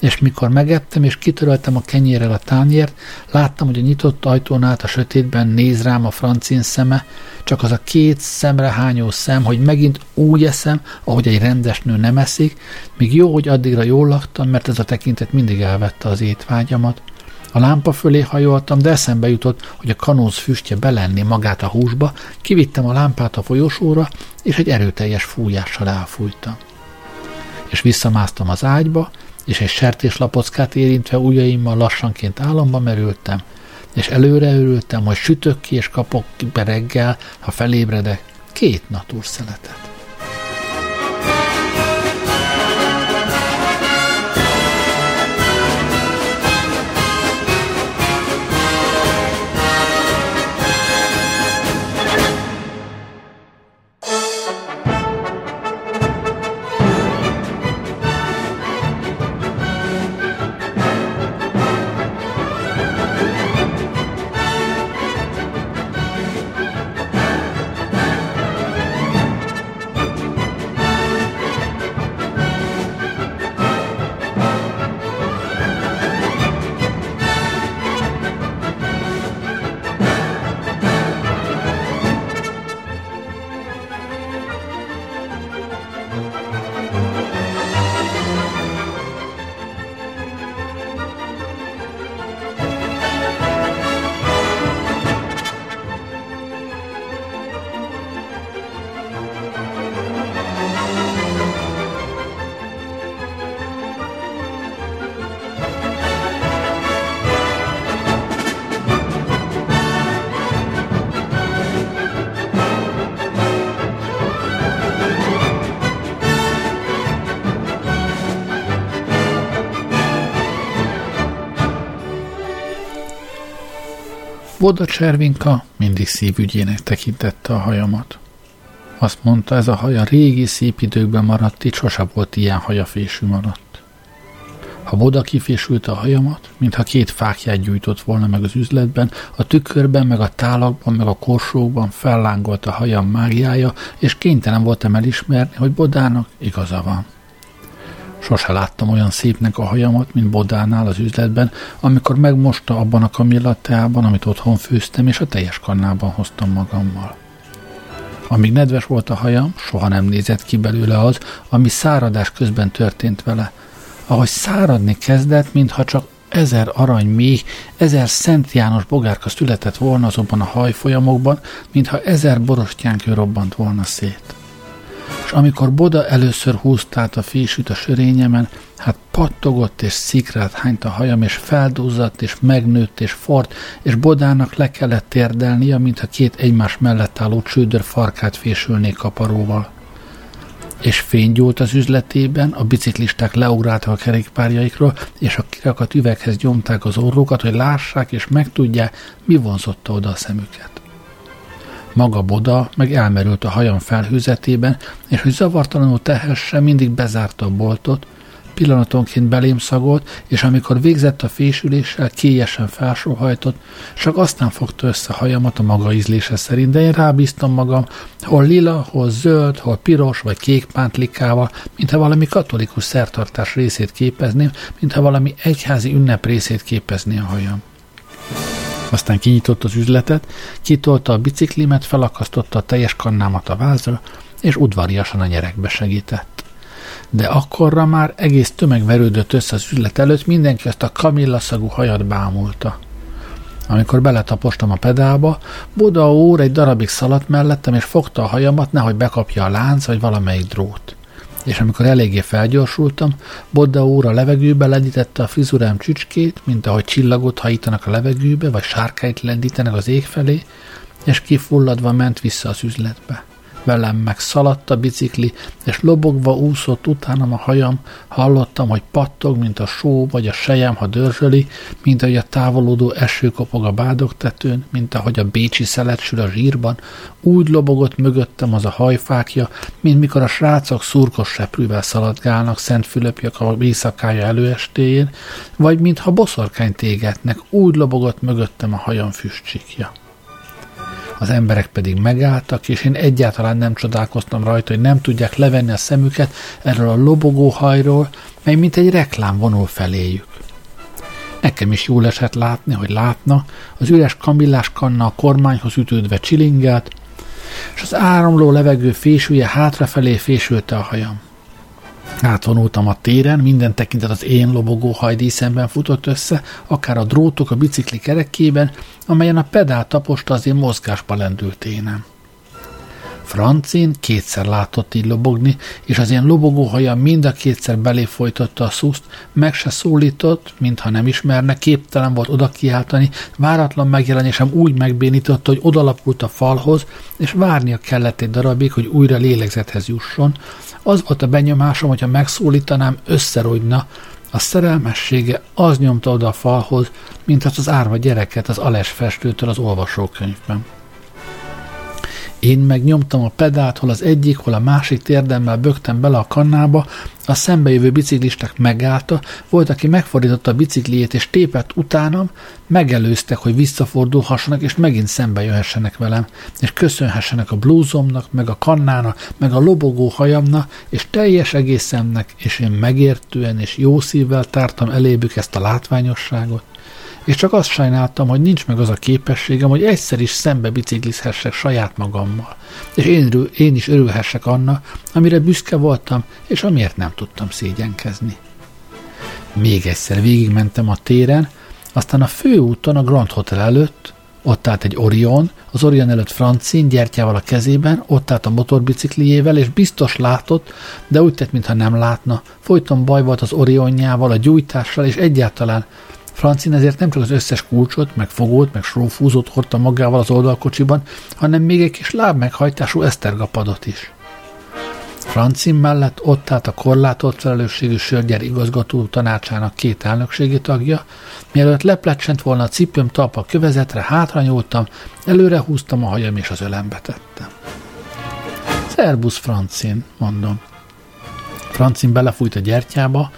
és mikor megettem és kitöröltem a kenyérrel a tányért, láttam, hogy a nyitott ajtón át a sötétben néz rám a francin szeme, csak az a két szemre hányó szem, hogy megint úgy eszem, ahogy egy rendes nő nem eszik, míg jó, hogy addigra jól laktam, mert ez a tekintet mindig elvette az étvágyamat. A lámpa fölé hajoltam, de eszembe jutott, hogy a kanóz füstje belenni magát a húsba, kivittem a lámpát a folyosóra, és egy erőteljes fújással elfújtam. És visszamásztam az ágyba, és egy sertéslapockát érintve ujjaimmal lassanként álomba merültem, és előre örültem, hogy sütök ki és kapok be reggel, ha felébredek, két natúrszeletet. Voda Cservinka mindig szívügyének tekintette a hajamat. Azt mondta, ez a haja régi szép időkben maradt, itt sose volt ilyen hajafésű maradt. Ha Voda kifésült a hajamat, mintha két fákját gyújtott volna meg az üzletben, a tükörben, meg a tálakban, meg a korsókban fellángolt a hajam mágiája, és kénytelen voltam elismerni, hogy Bodának igaza van. Sose láttam olyan szépnek a hajamat, mint Bodánál az üzletben, amikor megmosta abban a kamillateában, amit otthon főztem, és a teljes kannában hoztam magammal. Amíg nedves volt a hajam, soha nem nézett ki belőle az, ami száradás közben történt vele. Ahogy száradni kezdett, mintha csak ezer arany méh, ezer Szent János bogárka született volna azokban a hajfolyamokban, mintha ezer borostyánkő robbant volna szét és amikor Boda először húzta át a fésűt a sörényemen, hát pattogott és szikrát hányt a hajam, és feldúzzadt, és megnőtt, és fort, és Bodának le kellett térdelnia, mintha két egymás mellett álló csődör farkát fésülnék kaparóval. És fény gyúlt az üzletében, a biciklisták leugráltak a kerékpárjaikról, és a kirakat üveghez gyomták az orrukat, hogy lássák és megtudják, mi vonzotta oda a szemüket. Maga Boda meg elmerült a hajam felhőzetében, és hogy zavartalanul tehesse, mindig bezárta a boltot, pillanatonként belém szagolt, és amikor végzett a fésüléssel, kélyesen felsóhajtott, csak aztán fogta össze hajamat a maga ízlése szerint, de én rábíztam magam, hol lila, hol zöld, hol piros vagy kék pántlikával, mintha valami katolikus szertartás részét képezném, mintha valami egyházi ünnep részét képezné a hajam. Aztán kinyitott az üzletet, kitolta a biciklimet, felakasztotta a teljes kannámat a vázra, és udvariasan a nyerekbe segített. De akkorra már egész tömeg verődött össze az üzlet előtt, mindenki azt a kamillaszagú hajat bámulta. Amikor beletapostam a pedálba, Buda úr egy darabig szaladt mellettem, és fogta a hajamat, nehogy bekapja a lánc vagy valamelyik drót. És amikor eléggé felgyorsultam, Bodda úr a levegőbe lendítette a frizurám csücskét, mint ahogy csillagot hajítanak a levegőbe, vagy sárkáit lendítenek az ég felé, és kifulladva ment vissza az üzletbe velem meg szaladt a bicikli, és lobogva úszott utánam a hajam, hallottam, hogy pattog, mint a só vagy a sejem, ha dörzsöli, mint ahogy a távolodó eső kopog a bádogtetőn, mint ahogy a bécsi szelet sül a zsírban, úgy lobogott mögöttem az a hajfákja, mint mikor a srácok szurkos seprűvel szaladgálnak Szent Fülöpjök a éjszakája előestéjén, vagy mintha boszorkány tégetnek, úgy lobogott mögöttem a hajam füstcsikja az emberek pedig megálltak, és én egyáltalán nem csodálkoztam rajta, hogy nem tudják levenni a szemüket erről a lobogó hajról, mely mint egy reklám vonul feléjük. Nekem is jól esett látni, hogy látna, az üres kamillás kanna a kormányhoz ütődve csilingelt, és az áramló levegő fésülje hátrafelé fésülte a hajam. Átvonultam a téren, minden tekintet az én lobogó hajdíszemben futott össze, akár a drótok a bicikli kerekében, amelyen a pedál taposta az én mozgásba lendült énem. Francin kétszer látott így lobogni, és az én lobogó haja mind a kétszer belé folytotta a szuszt, meg se szólított, mintha nem ismerne, képtelen volt oda kiáltani, váratlan megjelenésem úgy megbénította, hogy odalapult a falhoz, és várnia kellett egy darabig, hogy újra lélegzethez jusson, az volt a benyomásom, hogyha megszólítanám, összerogyna, a szerelmessége az nyomta oda a falhoz, mint az az árva gyereket az Ales festőtől az olvasókönyvben. Én megnyomtam a pedált, hol az egyik, hol a másik térdemmel bögtem bele a kannába, a szembejövő biciklisták megállta, volt, aki megfordította a bicikliét és tépett utánam, megelőztek, hogy visszafordulhassanak, és megint szembe jöhessenek velem, és köszönhessenek a blúzomnak, meg a kannának, meg a lobogó hajamnak, és teljes egészemnek, és én megértően és jó szívvel tártam elébük ezt a látványosságot és csak azt sajnáltam, hogy nincs meg az a képességem, hogy egyszer is szembe biciklizhessek saját magammal, és én, én is örülhessek annak, amire büszke voltam, és amiért nem tudtam szégyenkezni. Még egyszer végigmentem a téren, aztán a főúton a Grand Hotel előtt, ott állt egy Orion, az Orion előtt Francin gyertyával a kezében, ott állt a motorbicikliével, és biztos látott, de úgy tett, mintha nem látna. Folyton baj volt az Orionjával, a gyújtással, és egyáltalán Francin ezért nem csak az összes kulcsot, meg fogót, meg srófúzót hordta magával az oldalkocsiban, hanem még egy kis lábmeghajtású esztergapadot is. Francin mellett ott állt a korlátolt felelősségű sörgyár igazgató tanácsának két elnökségi tagja, mielőtt leplecsent volna a cipőm talpa kövezetre, hátra nyúltam, előre húztam a hajam és az ölembe tettem. Szerbusz, Francin, mondom. Francin belefújt a gyertyába,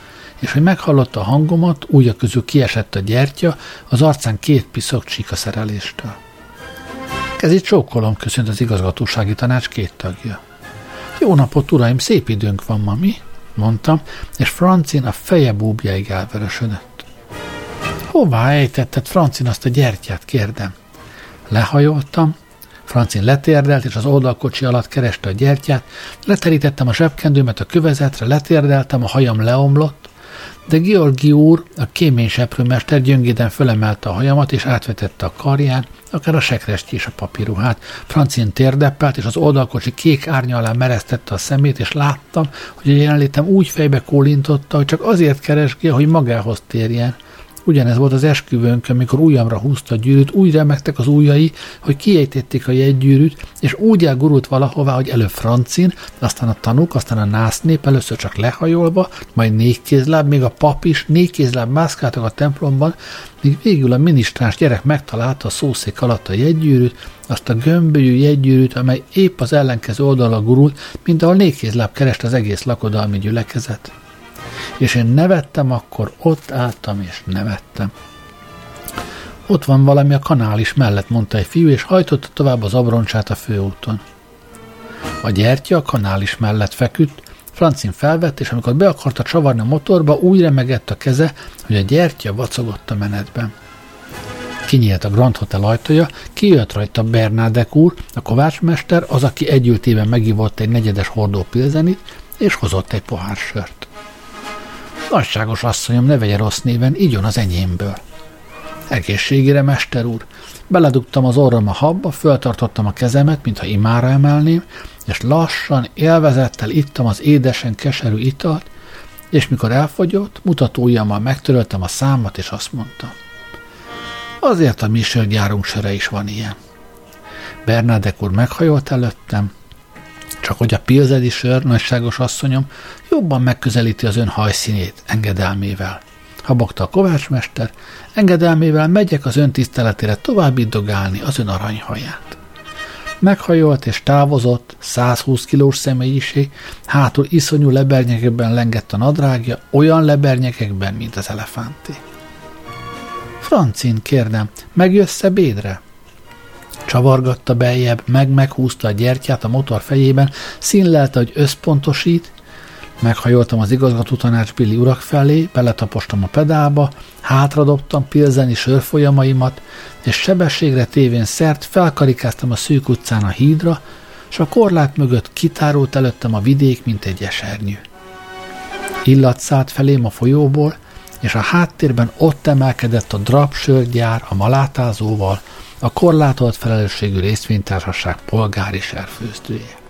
és hogy meghallotta a hangomat, ujja közül kiesett a gyertya, az arcán két piszok csíka szereléstől. Kezét csókolom, köszönt az igazgatósági tanács két tagja. Jó napot, uraim, szép időnk van ma, mi? mondtam, és Francin a feje búbjáig elvörösödött. Hová ejtetted, Francin, azt a gyertyát, kérdem. Lehajoltam, Francin letérdelt, és az oldalkocsi alatt kereste a gyertyát, leterítettem a zsebkendőmet a kövezetre, letérdeltem, a hajam leomlott, de Georgi úr, a kéményseprőmester gyöngéden fölemelte a hajamat, és átvetette a karján, akár a sekrestyi és a papíruhát. Francin térdeppelt, és az oldalkocsi kék árnya alá mereztette a szemét, és láttam, hogy a jelenlétem úgy fejbe kólintotta, hogy csak azért keresgél, hogy magához térjen. Ugyanez volt az esküvőnk, amikor ujjamra húzta a gyűrűt, úgy remektek az ujjai, hogy kiejtették a jegygyűrűt, és úgy elgurult valahová, hogy előbb francin, aztán a tanúk, aztán a násznép, először csak lehajolva, majd négy kézláb, még a pap is, négy kézláb mászkáltak a templomban, míg végül a minisztráns gyerek megtalálta a szószék alatt a jegygyűrűt, azt a gömbölyű jegygyűrűt, amely épp az ellenkező oldalra gurult, mint ahol négy kézláb kerest az egész lakodalmi gyülekezet és én nevettem, akkor ott álltam és nevettem. Ott van valami a kanál is mellett, mondta egy fiú, és hajtotta tovább az abroncsát a főúton. A gyertya a kanál is mellett feküdt, Francin felvett, és amikor be akarta csavarni a motorba, úgy remegett a keze, hogy a gyertya vacogott a menetben. Kinyílt a Grand Hotel ajtaja, kijött rajta Bernádek úr, a kovácsmester, az, aki együltében megivott egy negyedes hordó pilzenit, és hozott egy pohár sört. Nagyságos asszonyom, ne vegye rossz néven, igyon az enyémből. Egészségére, mester úr. Beledugtam az orrom a habba, föltartottam a kezemet, mintha imára emelném, és lassan, élvezettel ittam az édesen keserű italt, és mikor elfogyott, mutatójammal megtöröltem a számat, és azt mondtam. Azért a mi sörgyárunk söre is van ilyen. Bernádek úr meghajolt előttem, csak hogy a pilzedi sör, nagyságos asszonyom, jobban megközelíti az ön hajszínét engedelmével. Habogta a kovácsmester, engedelmével megyek az ön tiszteletére tovább iddogálni az ön aranyhaját. Meghajolt és távozott, 120 kilós személyiség, hátul iszonyú lebernyekekben lengett a nadrágja, olyan lebernyekekben, mint az elefánté. Francin, kérdem, megjössz ebédre? Csavargatta beljebb, meg-meghúzta a gyertyát a motor fejében, színlelte, hogy összpontosít, Meghajoltam az igazgató tanács Billy urak felé, beletapostam a pedálba, hátradobtam pilzeni sörfolyamaimat, és sebességre tévén szert felkarikáztam a szűk utcán a hídra, és a korlát mögött kitárult előttem a vidék, mint egy esernyő. Illat szállt felém a folyóból, és a háttérben ott emelkedett a drapsörgyár a malátázóval, a korlátolt felelősségű részvénytársaság polgári serfőzdője.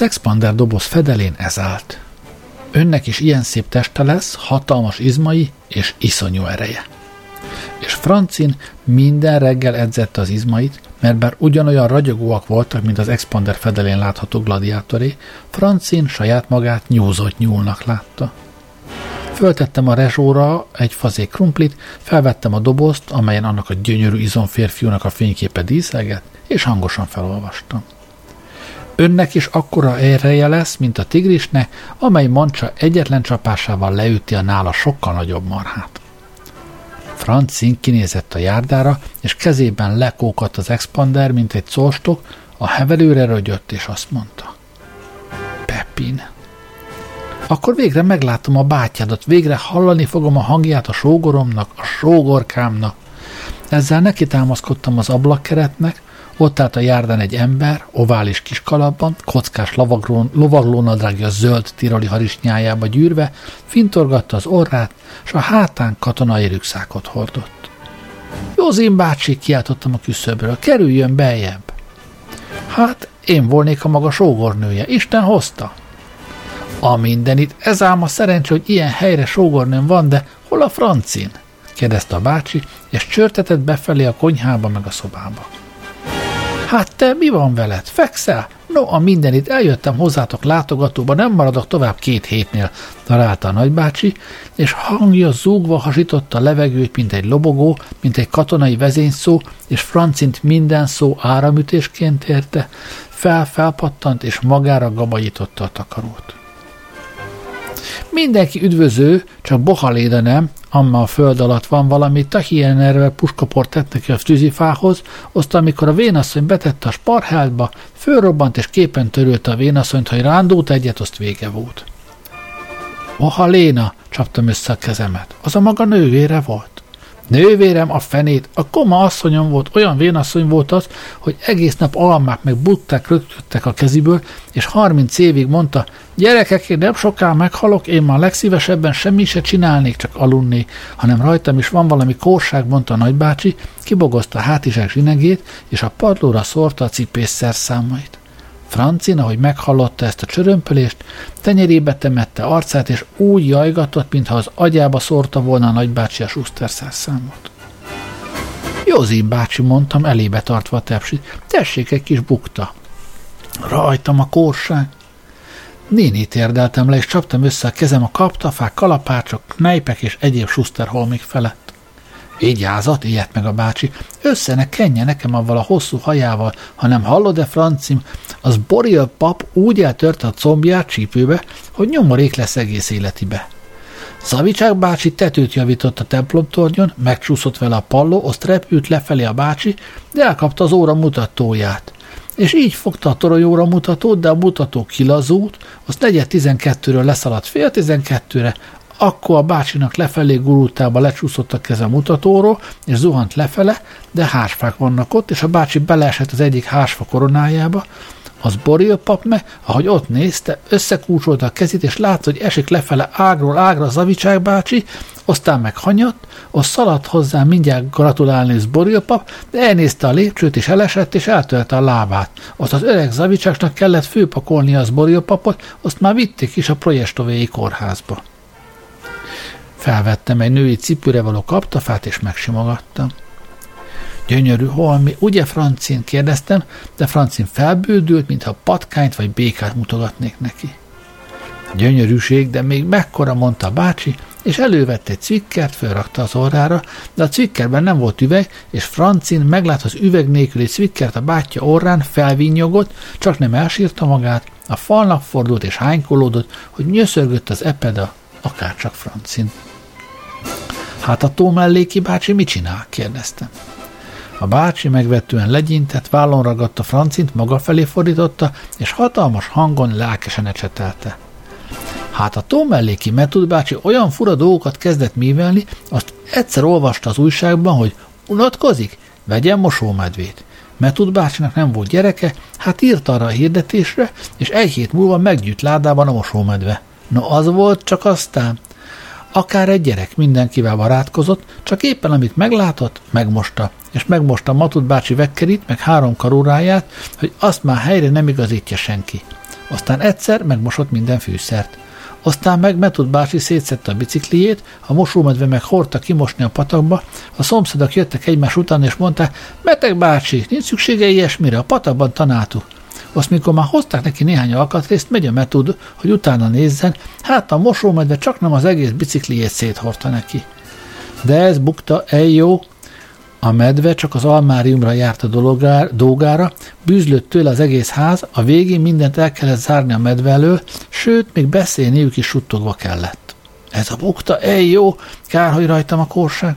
Az expander doboz fedelén ez állt. Önnek is ilyen szép teste lesz, hatalmas izmai és iszonyú ereje. És Francin minden reggel edzette az izmait, mert bár ugyanolyan ragyogóak voltak, mint az expander fedelén látható gladiátoré, Francin saját magát nyúzott nyúlnak látta. Föltettem a rezsóra egy fazék krumplit, felvettem a dobozt, amelyen annak a gyönyörű izomférfiúnak a fényképe díszelget, és hangosan felolvastam. Önnek is akkora ereje lesz, mint a tigrisnek, amely mancsa egyetlen csapásával leüti a nála sokkal nagyobb marhát. Francin kinézett a járdára, és kezében lekókat az expander, mint egy szolstok, a hevelőre rögyött, és azt mondta. Pepin. Akkor végre meglátom a bátyádat, végre hallani fogom a hangját a sógoromnak, a sógorkámnak. Ezzel neki támaszkodtam az ablakkeretnek, ott állt a járdán egy ember, ovális kis kalapban, kockás lovaglónadrágja zöld tiroli harisnyájába gyűrve, fintorgatta az orrát, és a hátán katonai rükszákot hordott. Józin bácsi, kiáltottam a küszöbről, kerüljön beljebb. Hát, én volnék a maga sógornője, Isten hozta. A mindenit, ez ám a szerencsé, hogy ilyen helyre sógornőm van, de hol a francin? kérdezte a bácsi, és csörtetett befelé a konyhába meg a szobába. Hát te mi van veled? Fekszel? No, a mindenit, eljöttem hozzátok látogatóba, nem maradok tovább két hétnél, találta a nagybácsi, és hangja zúgva hasította a levegőt, mint egy lobogó, mint egy katonai vezényszó, és Francint minden szó áramütésként érte, fel-felpattant, és magára gabajította a takarót. Mindenki üdvöző, csak Bohaléda nem, amma a föld alatt van valami, tahienervel puskaport tett neki a tűzifához, azt amikor a vénasszony betette a sparháltba, fölrobbant és képen törölte a vénasszonyt, hogy rándult egyet, azt vége volt. Oha Léna, csaptam össze a kezemet. Az a maga nővére volt. Nővérem a fenét, a koma asszonyom volt, olyan vénasszony volt az, hogy egész nap almák meg butták rögtöttek a keziből, és 30 évig mondta, gyerekek, én nem soká meghalok, én már legszívesebben semmi se csinálnék, csak alunni, hanem rajtam is van valami kórság, mondta a nagybácsi, kibogozta a hátizsák zsinegét, és a padlóra szórta a cipés szerszámait. Francin, ahogy meghallotta ezt a csörömpölést, tenyerébe temette arcát, és úgy jajgatott, mintha az agyába szórta volna a nagybácsi a Schuster számot. Józin bácsi, mondtam, elébe tartva a tepsit. Tessék egy kis bukta. Rajtam a korság. Néni térdeltem le, és csaptam össze a kezem a kaptafák, kalapácsok, nejpek és egyéb Schusterholmik felett. Vigyázat, ilyet meg a bácsi, össze ne kenje nekem avval a hosszú hajával, hanem hallod-e, francim, az Boril pap úgy eltörte a combját csípőbe, hogy nyomorék lesz egész életibe. Szavicsák bácsi tetőt javított a templomtornyon, megcsúszott vele a palló, azt repült lefelé a bácsi, de elkapta az óra mutatóját. És így fogta a toronyóra mutatót, de a mutató kilazult, azt negyed tizenkettőről leszaladt fél tizenkettőre, akkor a bácsinak lefelé gurultába lecsúszott a keze mutatóról, és zuhant lefele, de hásfák vannak ott, és a bácsi beleesett az egyik hásfa koronájába, az Boril pap me, ahogy ott nézte, összekúcsolta a kezét, és látta, hogy esik lefele ágról ágra Zavicsák bácsi, aztán meg hanyatt, az szaladt hozzá mindjárt gratulálni az Boril pap, de elnézte a lépcsőt, és elesett, és eltölte a lábát. Ott az öreg Zavicsáknak kellett főpakolni az Boril papot, azt már vitték is a Projestovéi kórházba. Felvettem egy női cipőre való kaptafát, és megsimogattam. Gyönyörű holmi, ugye Francin? kérdeztem, de Francin felbődült, mintha patkányt vagy békát mutogatnék neki. Gyönyörűség, de még mekkora, mondta a bácsi, és elővette egy cvikkert, felrakta az orrára, de a cvikkerben nem volt üveg, és Francin meglát az üveg nélküli cvikkert a bátyja orrán, felvinnyogott, csak nem elsírta magát, a falnak fordult és hánykolódott, hogy nyöszörgött az epeda, akárcsak Francin. Hát a tó melléki bácsi mit csinál? kérdeztem. A bácsi megvetően legyintett, vállon ragadta Francint, maga felé fordította, és hatalmas hangon lelkesen ecsetelte. Hát a Tom melléki Metud bácsi olyan fura dolgokat kezdett művelni, azt egyszer olvasta az újságban, hogy unatkozik, vegyen mosómedvét. Metud bácsinak nem volt gyereke, hát írt arra a hirdetésre, és egy hét múlva meggyűjt ládában a mosómedve. No az volt, csak aztán Akár egy gyerek mindenkivel barátkozott, csak éppen amit meglátott, megmosta, és megmosta Matut bácsi vekkerít, meg három karóráját, hogy azt már helyre nem igazítja senki. Aztán egyszer megmosott minden fűszert. Aztán meg Metut bácsi szétszette a bicikliét, a mosómedve meg hordta kimosni a patakba, a szomszédok jöttek egymás után és mondták, beteg bácsi, nincs szüksége ilyesmire, a patakban tanáltuk. Azt, mikor már hozták neki néhány alkatrészt, megy a metud, hogy utána nézzen, hát a mosómedve csak nem az egész bicikliét széthordta neki. De ez bukta jó, a medve csak az almáriumra járt a dologár, dolgára, bűzlött tőle az egész ház, a végén mindent el kellett zárni a medve elől, sőt, még beszélniük is suttogva kellett. Ez a bukta, ej jó, kár, hogy rajtam a korság.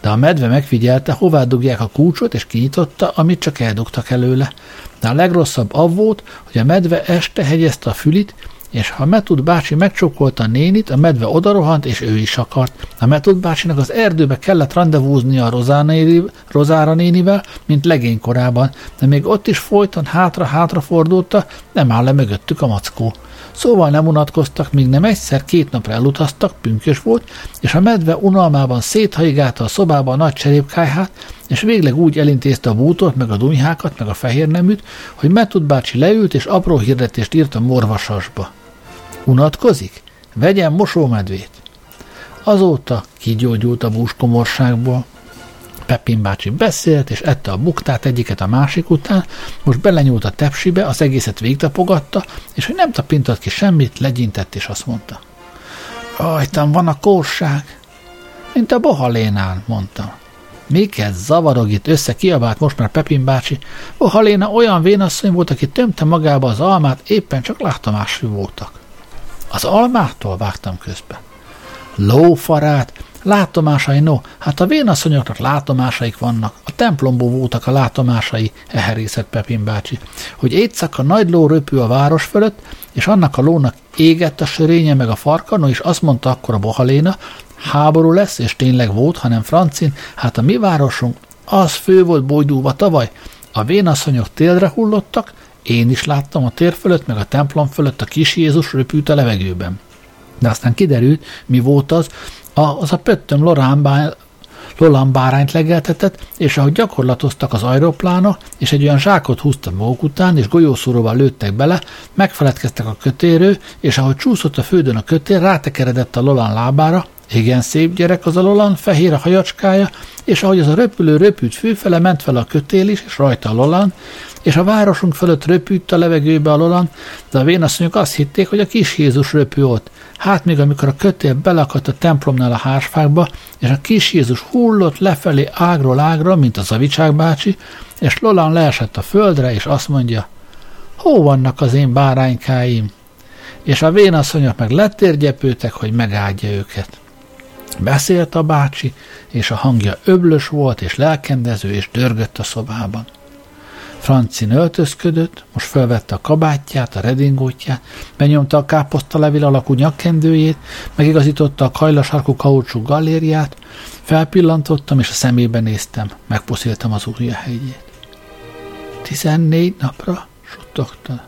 De a medve megfigyelte, hová dugják a kulcsot, és kinyitotta, amit csak eldugtak előle. De a legrosszabb av volt, hogy a medve este hegyezte a fülit, és ha Metud bácsi megcsókolta a nénit, a medve odarohant, és ő is akart. A Metud bácsinak az erdőbe kellett rendezvúzni a Rozára nénivel, mint legény korában, de még ott is folyton hátra-hátra fordulta, nem áll le mögöttük a mackó. Szóval nem unatkoztak, míg nem egyszer két napra elutaztak, pünkös volt, és a medve unalmában széthajigálta a szobába a nagy cserépkájhát, és végleg úgy elintézte a bútort, meg a dunyhákat, meg a fehér neműt, hogy Metud bácsi leült, és apró hirdetést írt a morvasasba. Unatkozik? Vegyen mosómedvét! Azóta kigyógyult a búskomorságból. Pepin bácsi beszélt, és ette a buktát egyiket a másik után, most belenyúlt a tepsibe, az egészet végtapogatta, és hogy nem tapintott ki semmit, legyintett, és azt mondta. Rajtam van a kórság. Mint a bohalénán, mondta. Miket zavarog itt össze, kiabált most már Pepin bácsi. Bohaléna olyan vénasszony volt, aki tömte magába az almát, éppen csak látomású voltak. Az almától vágtam közbe. Lófarát, Látomásai, no, hát a vénasszonyoknak látomásaik vannak. A templomból voltak a látomásai, eherészett Pepin bácsi, hogy éjszaka nagy ló röpül a város fölött, és annak a lónak égett a sörénye meg a farka, no és azt mondta akkor a bohaléna, háború lesz, és tényleg volt, hanem francin, hát a mi városunk az fő volt bolydúva tavaly. A vénasszonyok télre hullottak, én is láttam a tér fölött, meg a templom fölött a kis Jézus röpült a levegőben. De aztán kiderült, mi volt az, a, az a pöttöm Lorán, Lolan bárányt legeltetett, és ahogy gyakorlatoztak az aeroplánok, és egy olyan zsákot húztak maguk után, és golyószóróval lőttek bele, megfeledkeztek a kötérő, és ahogy csúszott a földön a kötér, rátekeredett a Lolan lábára, igen szép gyerek az a Lolan, fehér a hajacskája, és ahogy az a röpülő röpült főfele, ment fel a kötél is, és rajta a Lolan, és a városunk fölött röpült a levegőbe a Lolan, de a vénasszonyok azt hitték, hogy a kis Jézus röpül ott. Hát még amikor a kötél belakadt a templomnál a hársfákba, és a kis Jézus hullott lefelé ágról ágra, mint a Zavicsák bácsi, és Lolan leesett a földre, és azt mondja, hó vannak az én báránykáim? És a vénasszonyok meg letérgyepültek, hogy megáldja őket. Beszélt a bácsi, és a hangja öblös volt, és lelkendező, és dörgött a szobában. Francin öltözködött, most felvette a kabátját, a redingótját, benyomta a káposztalevél alakú nyakkendőjét, megigazította a kajlasarkú kaucsú galériát, felpillantottam, és a szemébe néztem, megpuszíltam az ujja helyét. Tizennégy napra, suttogta.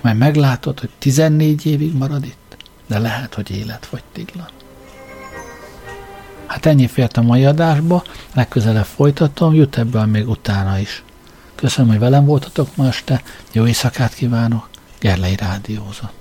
Majd meglátod, hogy tizennégy évig marad itt, de lehet, hogy élet vagy tiglan. Hát ennyi fért a mai adásba, legközelebb folytatom, jut ebből még utána is. Köszönöm, hogy velem voltatok ma este, jó éjszakát kívánok, Gerlei Rádiózott.